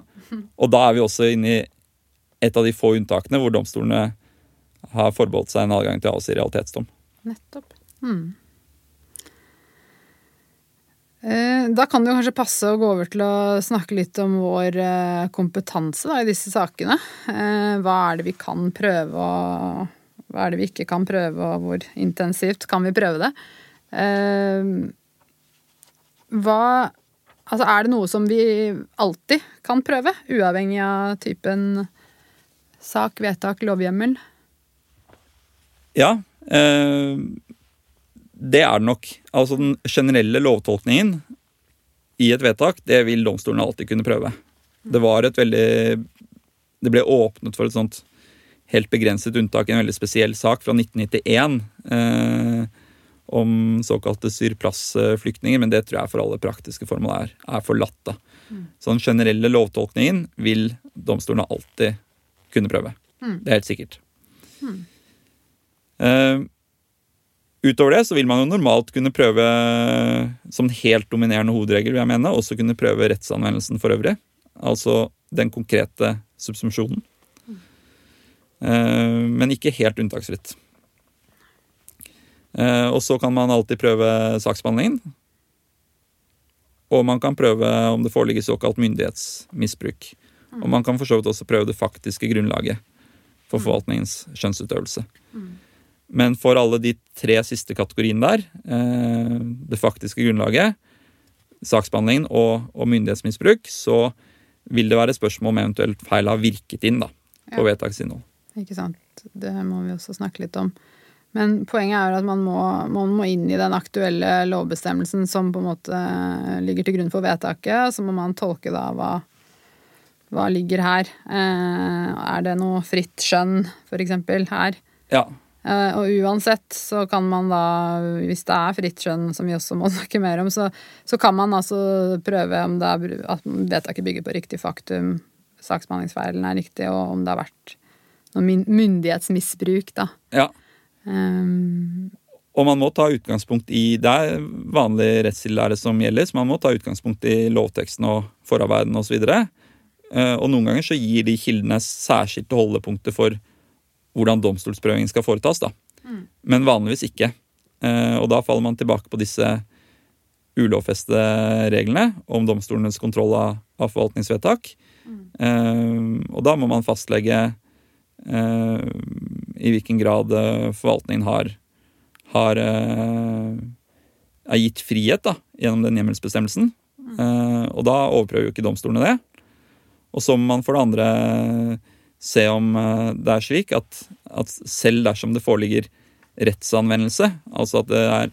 og da er vi også inne i et av de få unntakene hvor domstolene har forbeholdt seg en adgang til å avsi realitetsdom. Nettopp. Hmm. Eh, Da kan det jo kanskje passe å gå over til å snakke litt om vår kompetanse da, i disse sakene. Hva er det vi kan prøve, og hva er det vi ikke kan prøve, og hvor intensivt kan vi prøve det? Eh, Hva Altså, er det noe som vi alltid kan prøve, uavhengig av typen sak, vedtak, lovhjemmel? Ja. Eh, det er det nok. Altså den generelle lovtolkningen i et vedtak, det vil domstolen alltid kunne prøve. Det var et veldig Det ble åpnet for et sånt helt begrenset unntak i en veldig spesiell sak fra 1991. Eh, om såkalte syrplassflyktninger, men det tror jeg for alle praktiske formål er, er forlatt. da. Så den generelle lovtolkningen vil domstolene alltid kunne prøve. Det er helt sikkert. Eh, utover det så vil man jo normalt kunne prøve, som en helt dominerende hovedregel, vil jeg mene, også kunne prøve rettsanvendelsen for øvrig. Altså den konkrete subsumpsjonen. Eh, men ikke helt unntaksfritt. Eh, og så kan man alltid prøve saksbehandlingen. Og man kan prøve om det foreligger såkalt myndighetsmisbruk. Og man kan for så vidt også prøve det faktiske grunnlaget for forvaltningens skjønnsutøvelse. Men for alle de tre siste kategoriene der, eh, det faktiske grunnlaget, saksbehandlingen og, og myndighetsmisbruk, så vil det være spørsmål om eventuelt feil har virket inn da, på vedtakets vedtaksinnhold. Ikke sant. Det må vi også snakke litt om. Men poenget er at man må, man må inn i den aktuelle lovbestemmelsen som på en måte ligger til grunn for vedtaket, så må man tolke da hva, hva ligger her. Eh, er det noe fritt skjønn, for eksempel, her? Ja, Eh, og uansett så kan man da, hvis det er fritt skjønn, som vi også må <laughs> snakke mer om, så, så kan man altså prøve om det er, at vedtaket bygger på riktig faktum, saksbehandlingsfeilen er riktig, og om det har vært noe myn- myndighetsmisbruk, da. ja. Um, Og man må ta utgangspunkt i Det er vanlig rettstillære som gjelder, så man må ta utgangspunkt i lovteksten og forarbeidene osv. Og, så og noen ganger så gir de kildene særskilte holdepunkter for hvordan domstolsprøvingen skal foretas. da. Men vanligvis ikke. Eh, Og da faller man tilbake på disse ulovfestede reglene om domstolenes kontroll av, forvaltningsvedtak. Mm. Og da må man fastlegge eh, i hvilken grad eh, forvaltningen har har eh, er gitt frihet da, gjennom den hjemmelsbestemmelsen. Eh, og da overprøver jo ikke domstolene det. Og så må man for det andre se om eh, det er slik at, at selv dersom det foreligger rettsanvendelse, altså at det er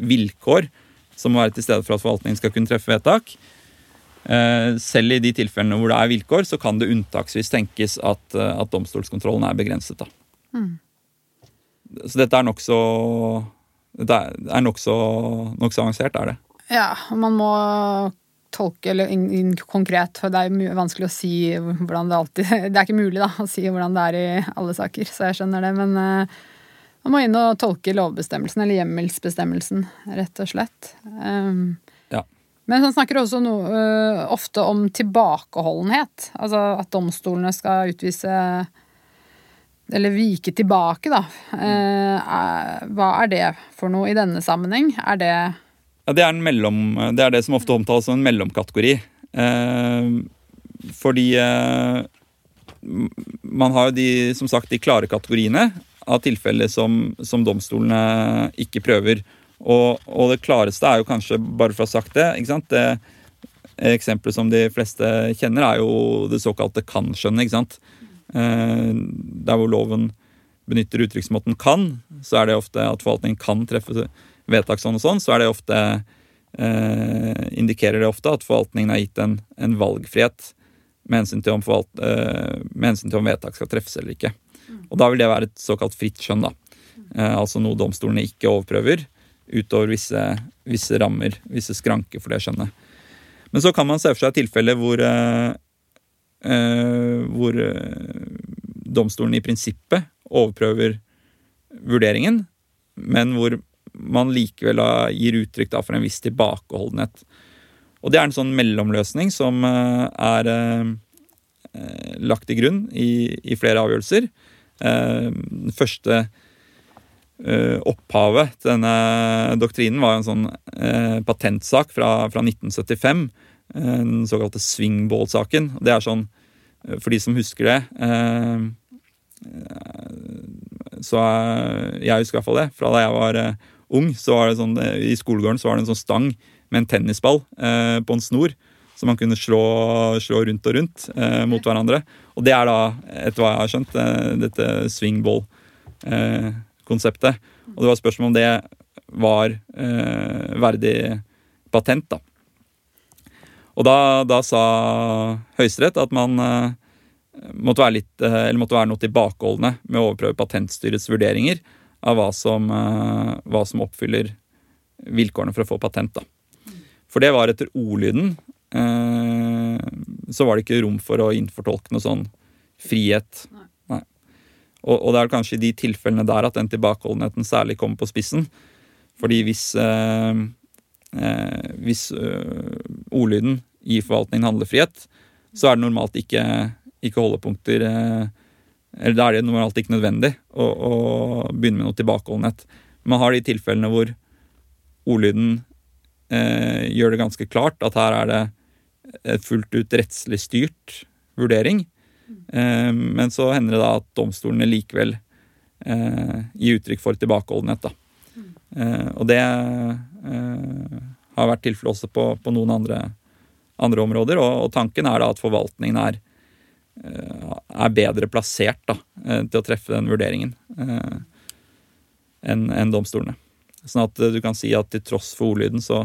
vilkår som må være til stede for at forvaltningen skal kunne treffe vedtak, eh, selv i de tilfellene hvor det er vilkår, så kan det unntaksvis tenkes at, eh, at domstolskontrollen er begrenset. da. Så dette er nokså det nokså nok avansert, er det. ja, man må tolke eller inn, in, konkret, for det er vanskelig å si hvordan det alltid <laughs> Det er ikke mulig da, å si hvordan det er i alle saker, så jeg skjønner det. Men eh, man må inn og tolke lovbestemmelsen, eller hjemmelsbestemmelsen, rett og slett. Um. Men han snakker også no, uh, ofte om tilbakeholdenhet. Altså at domstolene skal utvise Eller vike tilbake, da. Uh, hva er det for noe i denne sammenheng? Er det Ja, det, er mellom, det er det som ofte omtales som en mellomkategori. Uh, fordi man har jo de, som sagt, de klare kategoriene av tilfeller som, som domstolene ikke prøver. Og, og det klareste er jo kanskje, bare for å ha sagt det, ikke sant? det eksempelet som de fleste kjenner, er jo det såkalte kan-skjønnet. ikke sant? Eh, der hvor loven benytter uttrykksmåten 'kan', så er det ofte at forvaltningen kan treffe vedtak sånn og sånn, så er det ofte eh, indikerer det ofte at forvaltningen har gitt en, en valgfrihet med hensyn, til om forvalt, eh, med hensyn til om vedtak skal treffes eller ikke. Og da vil det være et såkalt fritt skjønn, da. Eh, altså noe domstolene ikke overprøver utover visse, visse rammer, visse skranker for det skjønnet. Men så kan man se for seg tilfeller hvor, eh, eh, hvor eh, domstolen i prinsippet overprøver vurderingen, men hvor man likevel gir uttrykk for en viss tilbakeholdenhet. Og det er en sånn mellomløsning som eh, er lagt til grunn i, i flere avgjørelser. Den første opphavet til denne doktrinen var en sånn eh, patentsak fra, fra 1975. eh, Den såkalte Swingball-saken. Det er sånn, eh, for de som husker det eh, så eh, Jeg husker i hvert fall det. Fra da jeg var eh, ung, så var det sånn, eh, i skolegården så var det en sånn stang med en tennisball eh, på en snor. Som man kunne slå, slå rundt og rundt eh, mot hverandre. Og det er da, etter hva jeg har skjønt, eh, swingball-konseptet. og det var spørsmål om det var eh, verdig patent, da. Og da, da sa Høyesterett at man eh, måtte være, litt, eh, måtte være noe tilbakeholdne med å overprøve Patentstyrets vurderinger av hva som, eh, hva som oppfyller vilkårene for å få patent. Da. For det var etter ordlyden eh, så var det ikke rom for å innfortolke noe sånn frihet. Og, og, det er kanskje i de tilfellene der at den tilbakeholdenheten særlig kommer på spissen. Fordi hvis, eh, eh, hvis øh, ordlyden gir forvaltningen handlefrihet, så er det normalt ikke, ikke holdepunkter eh, Eller da er det normalt ikke nødvendig å, å begynne med noe tilbakeholdenhet. Man har de tilfellene hvor ordlyden eh, gjør det ganske klart at her er det et fullt ut rettslig styrt vurdering. Eh, men så hender det da at domstolene likevel eh, gir uttrykk for tilbakeholdenhet. da. Eh, og det har vært tilfellet også på, på noen andre, andre områder. Og, og, tanken er da at forvaltningen er, er bedre plassert da, til å treffe den vurderingen enn en domstolene. Sånn at du kan si at til tross for ordlyden så,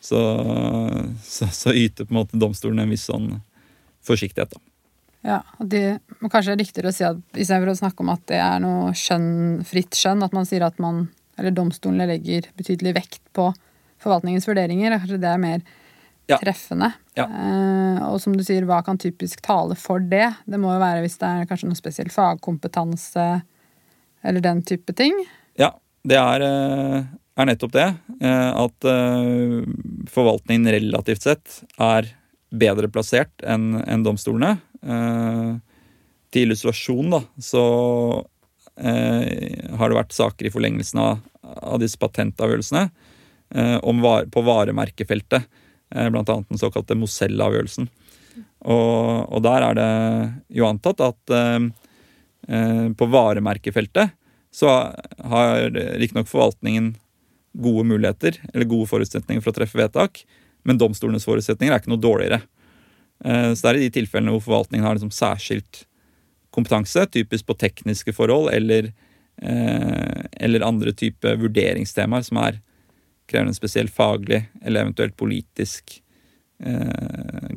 så, så, så yter på en måte domstolen en viss sånn forsiktighet. da. Ja, og det Kanskje er riktigere å si at istedenfor å snakke om at det er noe skjønn, fritt skjønn, at man sier at man eller domstolene legger betydelig vekt på forvaltningens vurderinger. Kanskje det er mer ja. treffende. Ja. Eh, og som du sier, hva kan typisk tale for det? Det må jo være hvis det er kanskje noe spesiell fagkompetanse eller den type ting. Ja, det er, eh, er nettopp det. Eh, at eh, forvaltningen relativt sett er bedre plassert enn en domstolene. Til illustrasjon, da, så Eh, har det vært saker i forlengelsen av, av disse patentavgjørelsene eh, var, på varemerkefeltet. Eh, blant annet den såkalte Mosell-avgjørelsen. Og, og, der er det jo antatt at eh, på varemerkefeltet så har riktignok forvaltningen gode muligheter, eller gode forutsetninger for å treffe vedtak, men domstolenes forutsetninger er ikke noe dårligere. Så det er i de tilfellene hvor forvaltningen har liksom særskilt kompetanse, typisk på tekniske forhold eller, eh, eller andre typer vurderingstemaer som er krever en spesiell faglig eller eventuelt politisk eh,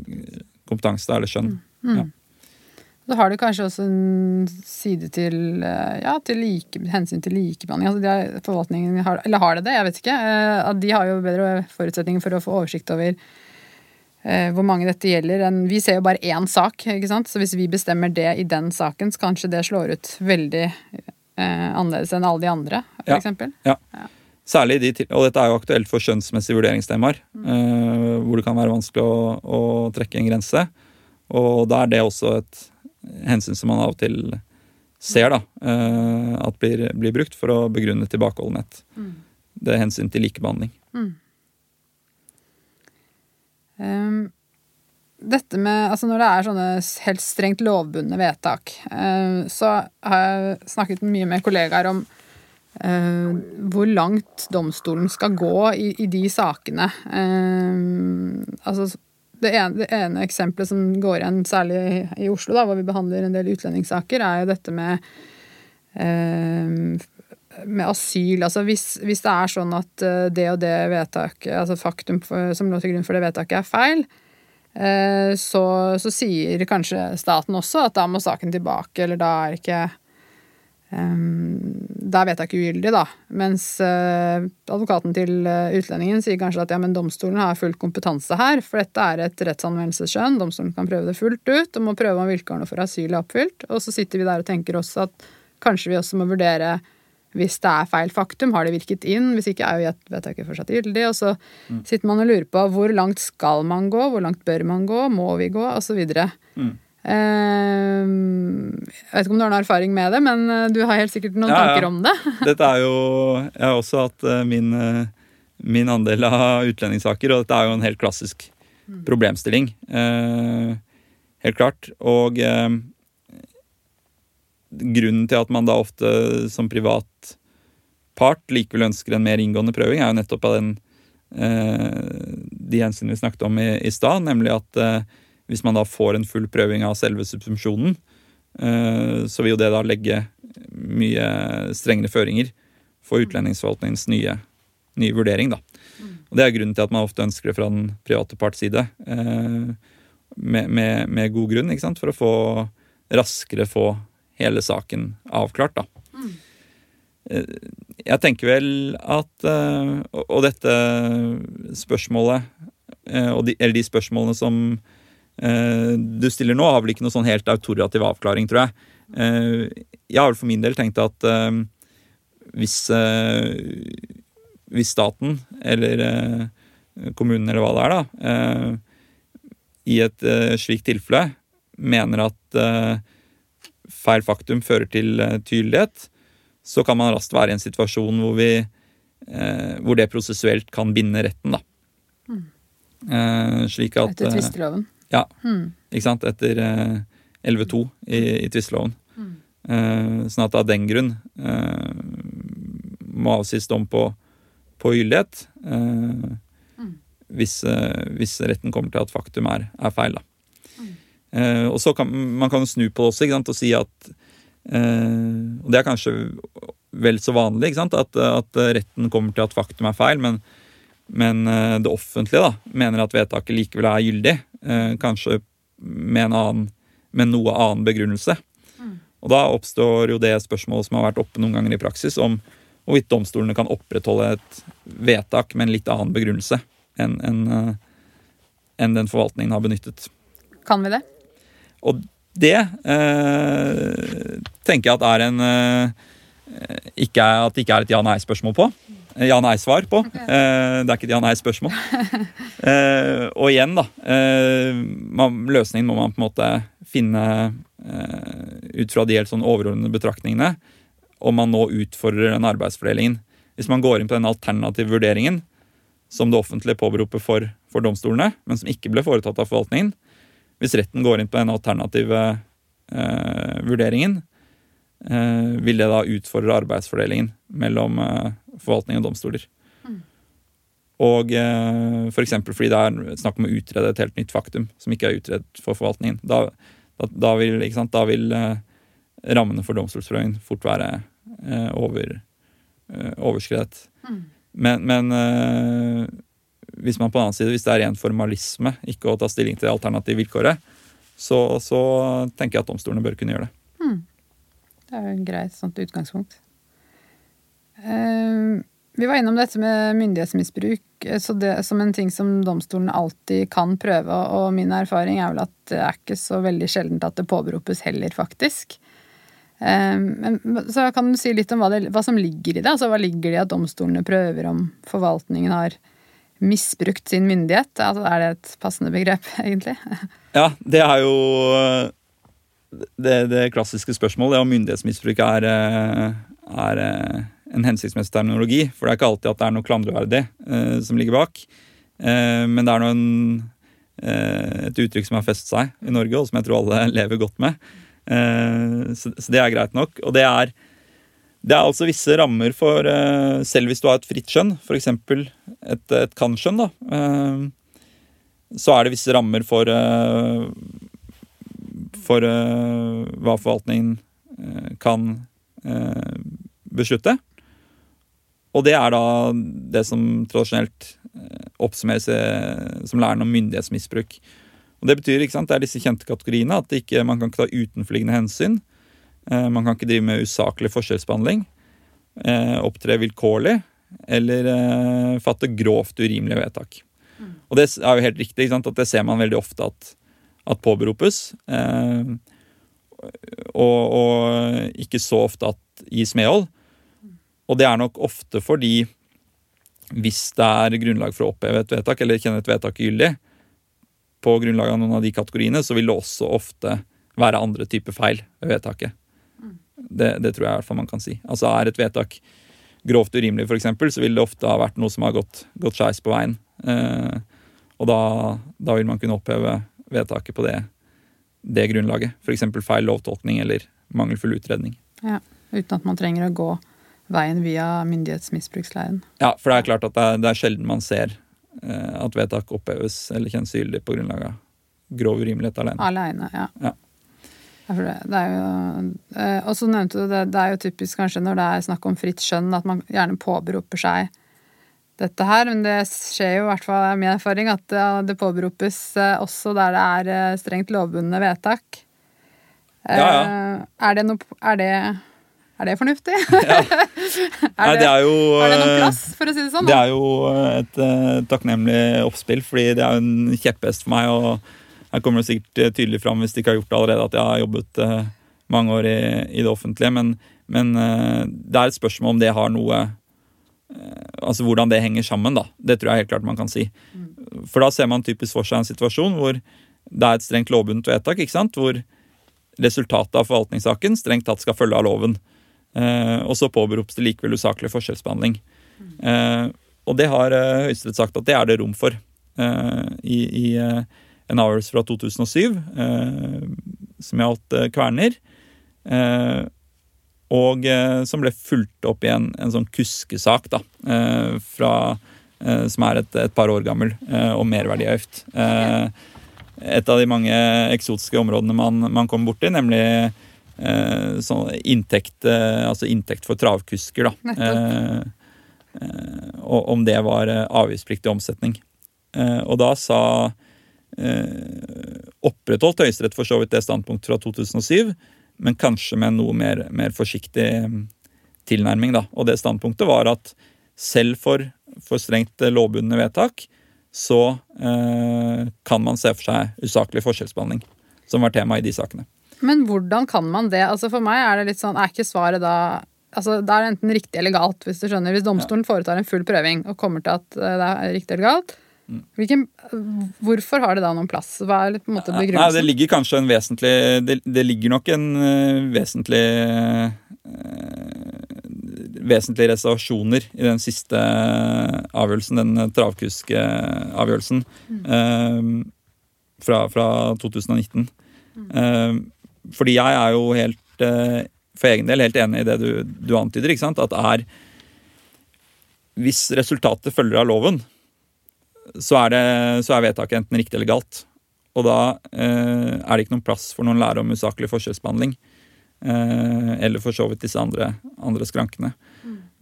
kompetanse eller skjønn. Mm. Mm. Ja. Så har du kanskje også en side til, eh, ja, til like, hensyn til likebehandling. Altså de forvaltningen har, eller har det det? Jeg vet ikke. Eh, de har jo bedre forutsetninger for å få oversikt over Eh, hvor mange dette gjelder. Vi ser jo bare én sak, ikke sant? så hvis vi bestemmer det i den saken, så kanskje det slår ut veldig eh, annerledes enn alle de andre, f.eks. Ja. ja. Særlig de, og dette er jo aktuelt for skjønnsmessige vurderingstemaer, mm. eh, hvor det kan være vanskelig å, å, trekke en grense. Og da er det også et hensyn som man av og til ser da, eh, at blir, blir, brukt for å begrunne tilbakeholdenhet. Mm. Det er hensyn til likebehandling. Mm. Um, dette med, altså Når det er sånne helt strengt lovbundne vedtak, uh, så har jeg snakket mye med kollegaer om uh, hvor langt domstolen skal gå i, i de sakene. Uh, altså det ene, det ene, eksempelet som går igjen særlig i Oslo, da, hvor vi behandler en del utlendingssaker, er jo dette med med asyl. Altså hvis, hvis, det er sånn at eh, det og det vedtaket, altså faktum for, som lå til grunn for det vedtaket, er feil, eh, så, så, sier kanskje staten også at da må saken tilbake, eller da er ikke um, Da er vedtaket ugyldig, da. Mens advokaten til utlendingen sier kanskje at ja, men domstolen har full kompetanse her, for dette er et rettsanvendelsesskjønn, domstolen kan prøve det fullt ut, og må prøve om vilkårene for asyl er oppfylt. Og så sitter vi der og tenker også at kanskje vi også må vurdere hvis det er feil faktum, har det virket inn? Hvis ikke er jo vedtaket fortsatt gyldig. Og så mm. sitter man og lurer på hvor langt skal man gå, hvor langt bør man gå, må vi gå, osv. Mm. Uh, jeg vet ikke om du har noen erfaring med det, men eh, du har helt sikkert noen ja, tanker om det. <laughs> dette er jo, Jeg har også hatt eh, min, min andel av utlendingssaker, og dette er jo en helt klassisk mm. problemstilling. Uh, helt klart. Og uh, grunnen til at man da ofte som privat part likevel ønsker en mer inngående prøving, er jo nettopp av den eh, de hensynene vi snakket om i, i stad, nemlig at eh, hvis man da får en full prøving av selve subsumpsjonen, eh, så vil jo det da legge mye strengere føringer for utlendingsforvaltningens nye, nye vurdering. da. Og Det er grunnen til at man ofte ønsker det fra den private parts side. Med, med, med, god grunn, ikke sant? for å få raskere få hele saken avklart. da. Eh, jeg tenker vel at eh, Og dette spørsmålet, og de, eller de spørsmålene som du stiller nå, har vel ikke noe sånn helt autorativ avklaring, tror jeg. Jeg har vel for min del tenkt at hvis, hvis staten, eller kommunen, eller hva det er, da, i et slikt tilfelle mener at feil faktum fører til tydelighet, så kan man raskt være i en situasjon hvor, vi, eh, hvor det prosessuelt kan binde retten. da. Mm. Eh, slik at Etter tvisteloven? Ja. Mm. Ikke sant? Etter eh, 11.2 i, i tvisteloven. Mm. Eh, sånn at av den grunn eh, må avsies dom på, på gyldighet. Eh, mm. hvis, hvis, retten kommer til at faktum er, er feil. da. Mm. og så kan Man kan snu på det også ikke sant, og si at Uh, og Det er kanskje vel så vanlig ikke sant? At, at, retten kommer til at faktum er feil, men, men uh, det offentlige da, mener at vedtaket likevel er gyldig. Uh, kanskje med en annen, med noe annen begrunnelse. Mm. Og Da oppstår jo det spørsmålet som har vært oppe noen ganger i praksis, om hvorvidt domstolene kan opprettholde et vedtak med en litt annen begrunnelse enn en, en den forvaltningen har benyttet. Kan vi det? Og det eh, tenker jeg at er en eh, ikke At det ikke er et ja-nei-spørsmål på. Eh, ja-nei-svar på. Eh, det er ikke et ja-nei-spørsmål. <laughs> eh, og igjen, da. Eh, man, løsningen må man på en måte finne ut fra de helt sånn overordnede betraktningene. Om man nå utfordrer den arbeidsfordelingen. Hvis man går inn på den alternative vurderingen som det offentlige påberoper for, for domstolene, men som ikke ble foretatt av forvaltningen, hvis retten går inn på den alternative eh, vurderingen, eh, vil det da utfordre arbeidsfordelingen mellom eh, forvaltning og domstoler. Mm. Og eh, f.eks. For fordi det er snakk om å utrede et helt nytt faktum som ikke er utredet for forvaltningen. Da, da, da vil, da vil eh, rammene for domstolsprøvingen fort være eh, over, eh, overskredet. Mm. Men, men hvis man på den annen side, hvis det er ren formalisme, ikke å ta stilling til det alternative vilkåret, så, så, tenker jeg at domstolene bør kunne gjøre det. Hmm. Det er jo et greit sånt utgangspunkt. Uh, vi var innom dette med myndighetsmisbruk eh, det, som en ting som domstolene alltid kan prøve. Og min erfaring er vel at det er ikke så veldig sjeldent at det påberopes heller, faktisk. Um, men, så kan du si litt om hva, det, hva, som ligger i det? Altså Hva ligger det i at domstolene prøver om forvaltningen har misbrukt sin myndighet? Altså, er det et passende begrep, egentlig? Ja, det er jo det, det klassiske spørsmålet. Det om myndighetsmisbruk er, eh, er, eh, en hensiktsmessig terminologi. For det er ikke alltid at det er noe klandreverdig eh, som ligger bak. Eh, men det er noen, eh, et uttrykk som har festet seg i Norge, og som jeg tror alle <laughs> lever godt med. Eh, så, så, det er greit nok. Og det er det er altså visse rammer for uh, Selv hvis du har et fritt skjønn, f.eks. et, et kan-skjønn, da, uh, så er det visse rammer for uh, for hva forvaltningen kan beslutte. Og det er da det som tradisjonelt oppsummeres som læren om myndighetsmisbruk. Og Det betyr ikke sant, det er disse kjente kategoriene, at ikke, man kan ikke ta utenforliggende hensyn. Eh, man kan ikke drive med usaklig forskjellsbehandling, eh, opptre vilkårlig eller eh, fatte grovt urimelige vedtak. Og det er jo helt riktig at det ser man veldig ofte at, at påberopes. Og, og, ikke så ofte at gis medhold. Og det er nok ofte fordi hvis det er grunnlag for å oppheve et vedtak eller kjenne et vedtak gyldig, på grunnlag av noen av de kategoriene, så vil det også ofte være andre typer feil ved vedtaket. Det, det, tror jeg i hvert fall man kan si. Altså Er et vedtak grovt urimelig, f.eks., så vil det ofte ha vært noe som har gått, gått skeis på veien. Eh, og da, da, vil man kunne oppheve vedtaket på det, det grunnlaget. F.eks. feil lovtolkning eller mangelfull utredning. Ja, Uten at man trenger å gå veien via myndighetsmisbruksleiren. Ja, for det er klart at det er, det er sjelden man ser eh, at vedtak oppheves eller kjennes gyldig på grunnlag av grov urimelighet alene. Alene, ja. Ja. Det, er jo, eh, og så nevnte du det, det er jo typisk kanskje når det er snakk om fritt skjønn, at man gjerne påberoper seg dette her, men det skjer jo i hvert fall min erfaring at det påberopes eh, også der det er eh, strengt lovbundne vedtak. Ja, ja. Er det noe Er det, er det fornuftig? Ja. <laughs> er, det, det er jo det noen plass, for å si det sånn? Det er jo et uh, takknemlig oppspill, fordi det er en kjepphest for meg. Og her kommer det sikkert eh, tydelig fram hvis de ikke har gjort det allerede, at jeg har jobbet eh, mange år i, i det offentlige. Men, men eh, det er et spørsmål om det har noe Altså hvordan det henger sammen, da. Det tror jeg helt klart man kan si. For da ser man typisk for seg en situasjon hvor det er et strengt lovbundet vedtak, ikke sant? hvor resultatet av forvaltningssaken strengt tatt skal følge av loven. Eh, og så påberopes det likevel usaklig forskjellsbehandling. Eh, og det har eh, Høyesterett sagt at det er det rom for i, i en Hours fra 2007 eh, som gjaldt eh, Kverner. Eh, og som ble fulgt opp i en, en sånn kuskesak da, eh, fra, som er et, et par år gammel, om merverdiavgift. Eh, et av de mange eksotiske områdene man, man kommer borti, nemlig eh, sånn inntekt, altså inntekt for travkusker. Da. Og om det var avgiftspliktig omsetning. Eh, og da sa Opprettholdt Høyesterett for så vidt det standpunktet fra 2007, men kanskje med noe mer, mer forsiktig mm, tilnærming. Da. Og det standpunktet var at selv for, for strengt eh, lovbundne vedtak, så eh, kan man se for seg usaklig forskjellsbehandling, som var tema i de sakene. Men hvordan kan man det? Altså For meg er det litt sånn, er ikke svaret da Altså Det er enten riktig eller galt, hvis du skjønner. Hvis domstolen foretar en full prøving og kommer til at eh, det er riktig eller galt. Hvilken, hvorfor har det da noen plass? Hva er på en måte Nei, det ligger kanskje en vesentlig Det, det ligger nok en eh, vesentlig eh, Vesentlige reservasjoner i den siste avgjørelsen, den travkuskavgjørelsen eh, fra, fra 2019. Eh, fordi jeg er jo helt eh, for egen del helt enig i det du, du antyder. ikke sant? At er Hvis resultatet følger av loven, så er, det, så er vedtaket enten riktig eller galt. Og da eh, er det ikke noen plass for noen lære om usaklig forskjellsbehandling. Eh, eller for så vidt disse andre, andre skrankene.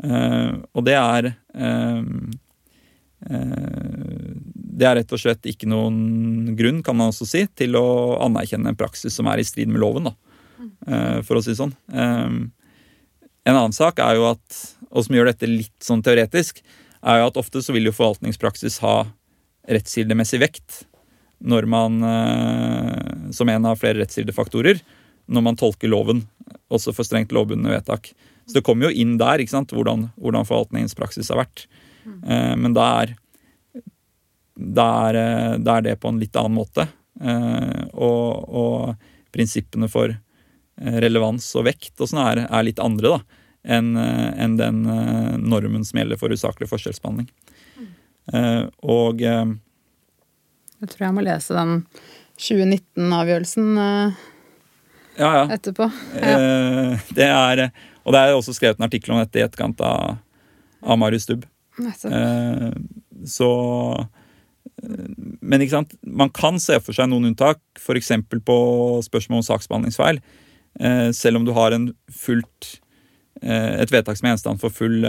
Eh, og det er eh, eh, Det er rett og slett ikke noen grunn, kan man også si, til å anerkjenne en praksis som er i strid med loven, da. Eh, for å si det sånn. En annen sak er jo at, og som gjør dette litt sånn teoretisk, er jo at ofte så vil jo forvaltningspraksis ha rettskildemessig vekt når man, eh, som en av flere rettskildefaktorer, når man tolker loven, også for strengt lovbundne vedtak. Så det kommer jo inn der ikke sant, hvordan, hvordan forvaltningens praksis har vært. Eh, men da er, da, er, eh, da er det på en litt annen måte. Og, og prinsippene for relevans og vekt og sånn er, er litt andre da, enn en den normen som gjelder for usaklig forskjellsbehandling. Eh, og eh, Jeg tror jeg må lese den 2019-avgjørelsen eh, ja, ja. etterpå. Ja. Eh, det er, og det er også skrevet en artikkel om dette i etterkant av, av Marius Stubb. Eh, så Men ikke sant? man kan se for seg noen unntak, f.eks. på spørsmål om saksbehandlingsfeil. Eh, selv om du har en fullt, et vedtak som er gjenstand for full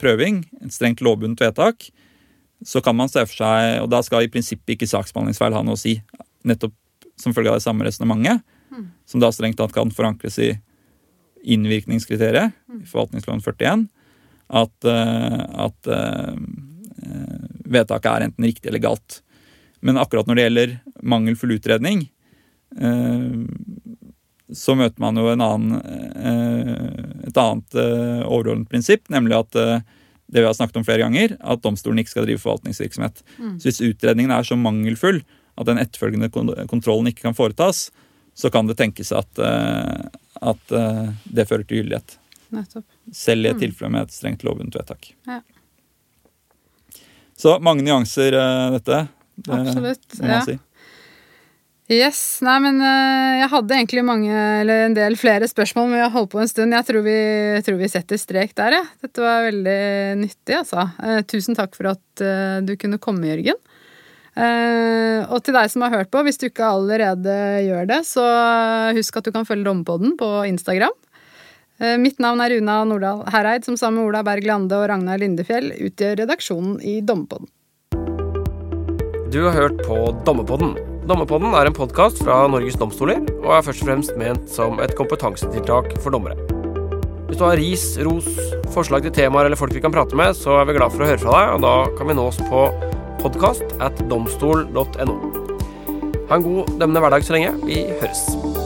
prøving, et strengt lovbundet vedtak, så kan man se for seg Og da skal i prinsippet ikke saksbehandlingsfeil ha noe å si. Nettopp som følge av det samme resonnementet, som da strengt tatt kan forankres i innvirkningskriteriet i forvaltningsloven 41, at, eh, at eh, vedtaket er enten riktig eller galt. Men akkurat når det gjelder mangelfull utredning, eh, så møter man jo en annen, et annet overordnet prinsipp, nemlig at det vi har snakket om flere ganger, at domstolen ikke skal drive forvaltningsvirksomhet. Så hvis utredningen er så mangelfull at den etterfølgende kontrollen ikke kan foretas, så kan det tenkes at, eh, at eh, det fører til gyldighet. Nettopp. Selv i et tilfelle med et strengt lovbundet vedtak. Ja. Så mange nyanser, eh, dette. Det Absolutt. må Ja. si. Yes, nei, men eh, jeg hadde egentlig mange, eller en del flere spørsmål, men vi har holdt på en stund. Jeg tror vi, tror vi setter strek der, jeg. Ja. Dette var veldig nyttig, altså. Eh, tusen takk for at eh, du kunne komme, Jørgen. Og til deg som har hørt på, hvis du ikke allerede gjør det, så husk at du kan følge Dommepodden på Instagram. Mitt navn er Runa Nordahl Hereid, som sammen med Ola Berg Lande og Ragnar Lindefjell utgjør redaksjonen i Dommepodden. Du har hørt på Dommerpodden. Dommerpodden er en podkast fra Norges domstoler og er først og fremst ment som et kompetansetiltak for dommere. Hvis du har ris, ros, forslag til temaer eller folk vi kan prate med, så er vi glad for å høre fra deg, og da kan vi nås på podkast. Ha en god dømmende hverdag så lenge. Vi høres.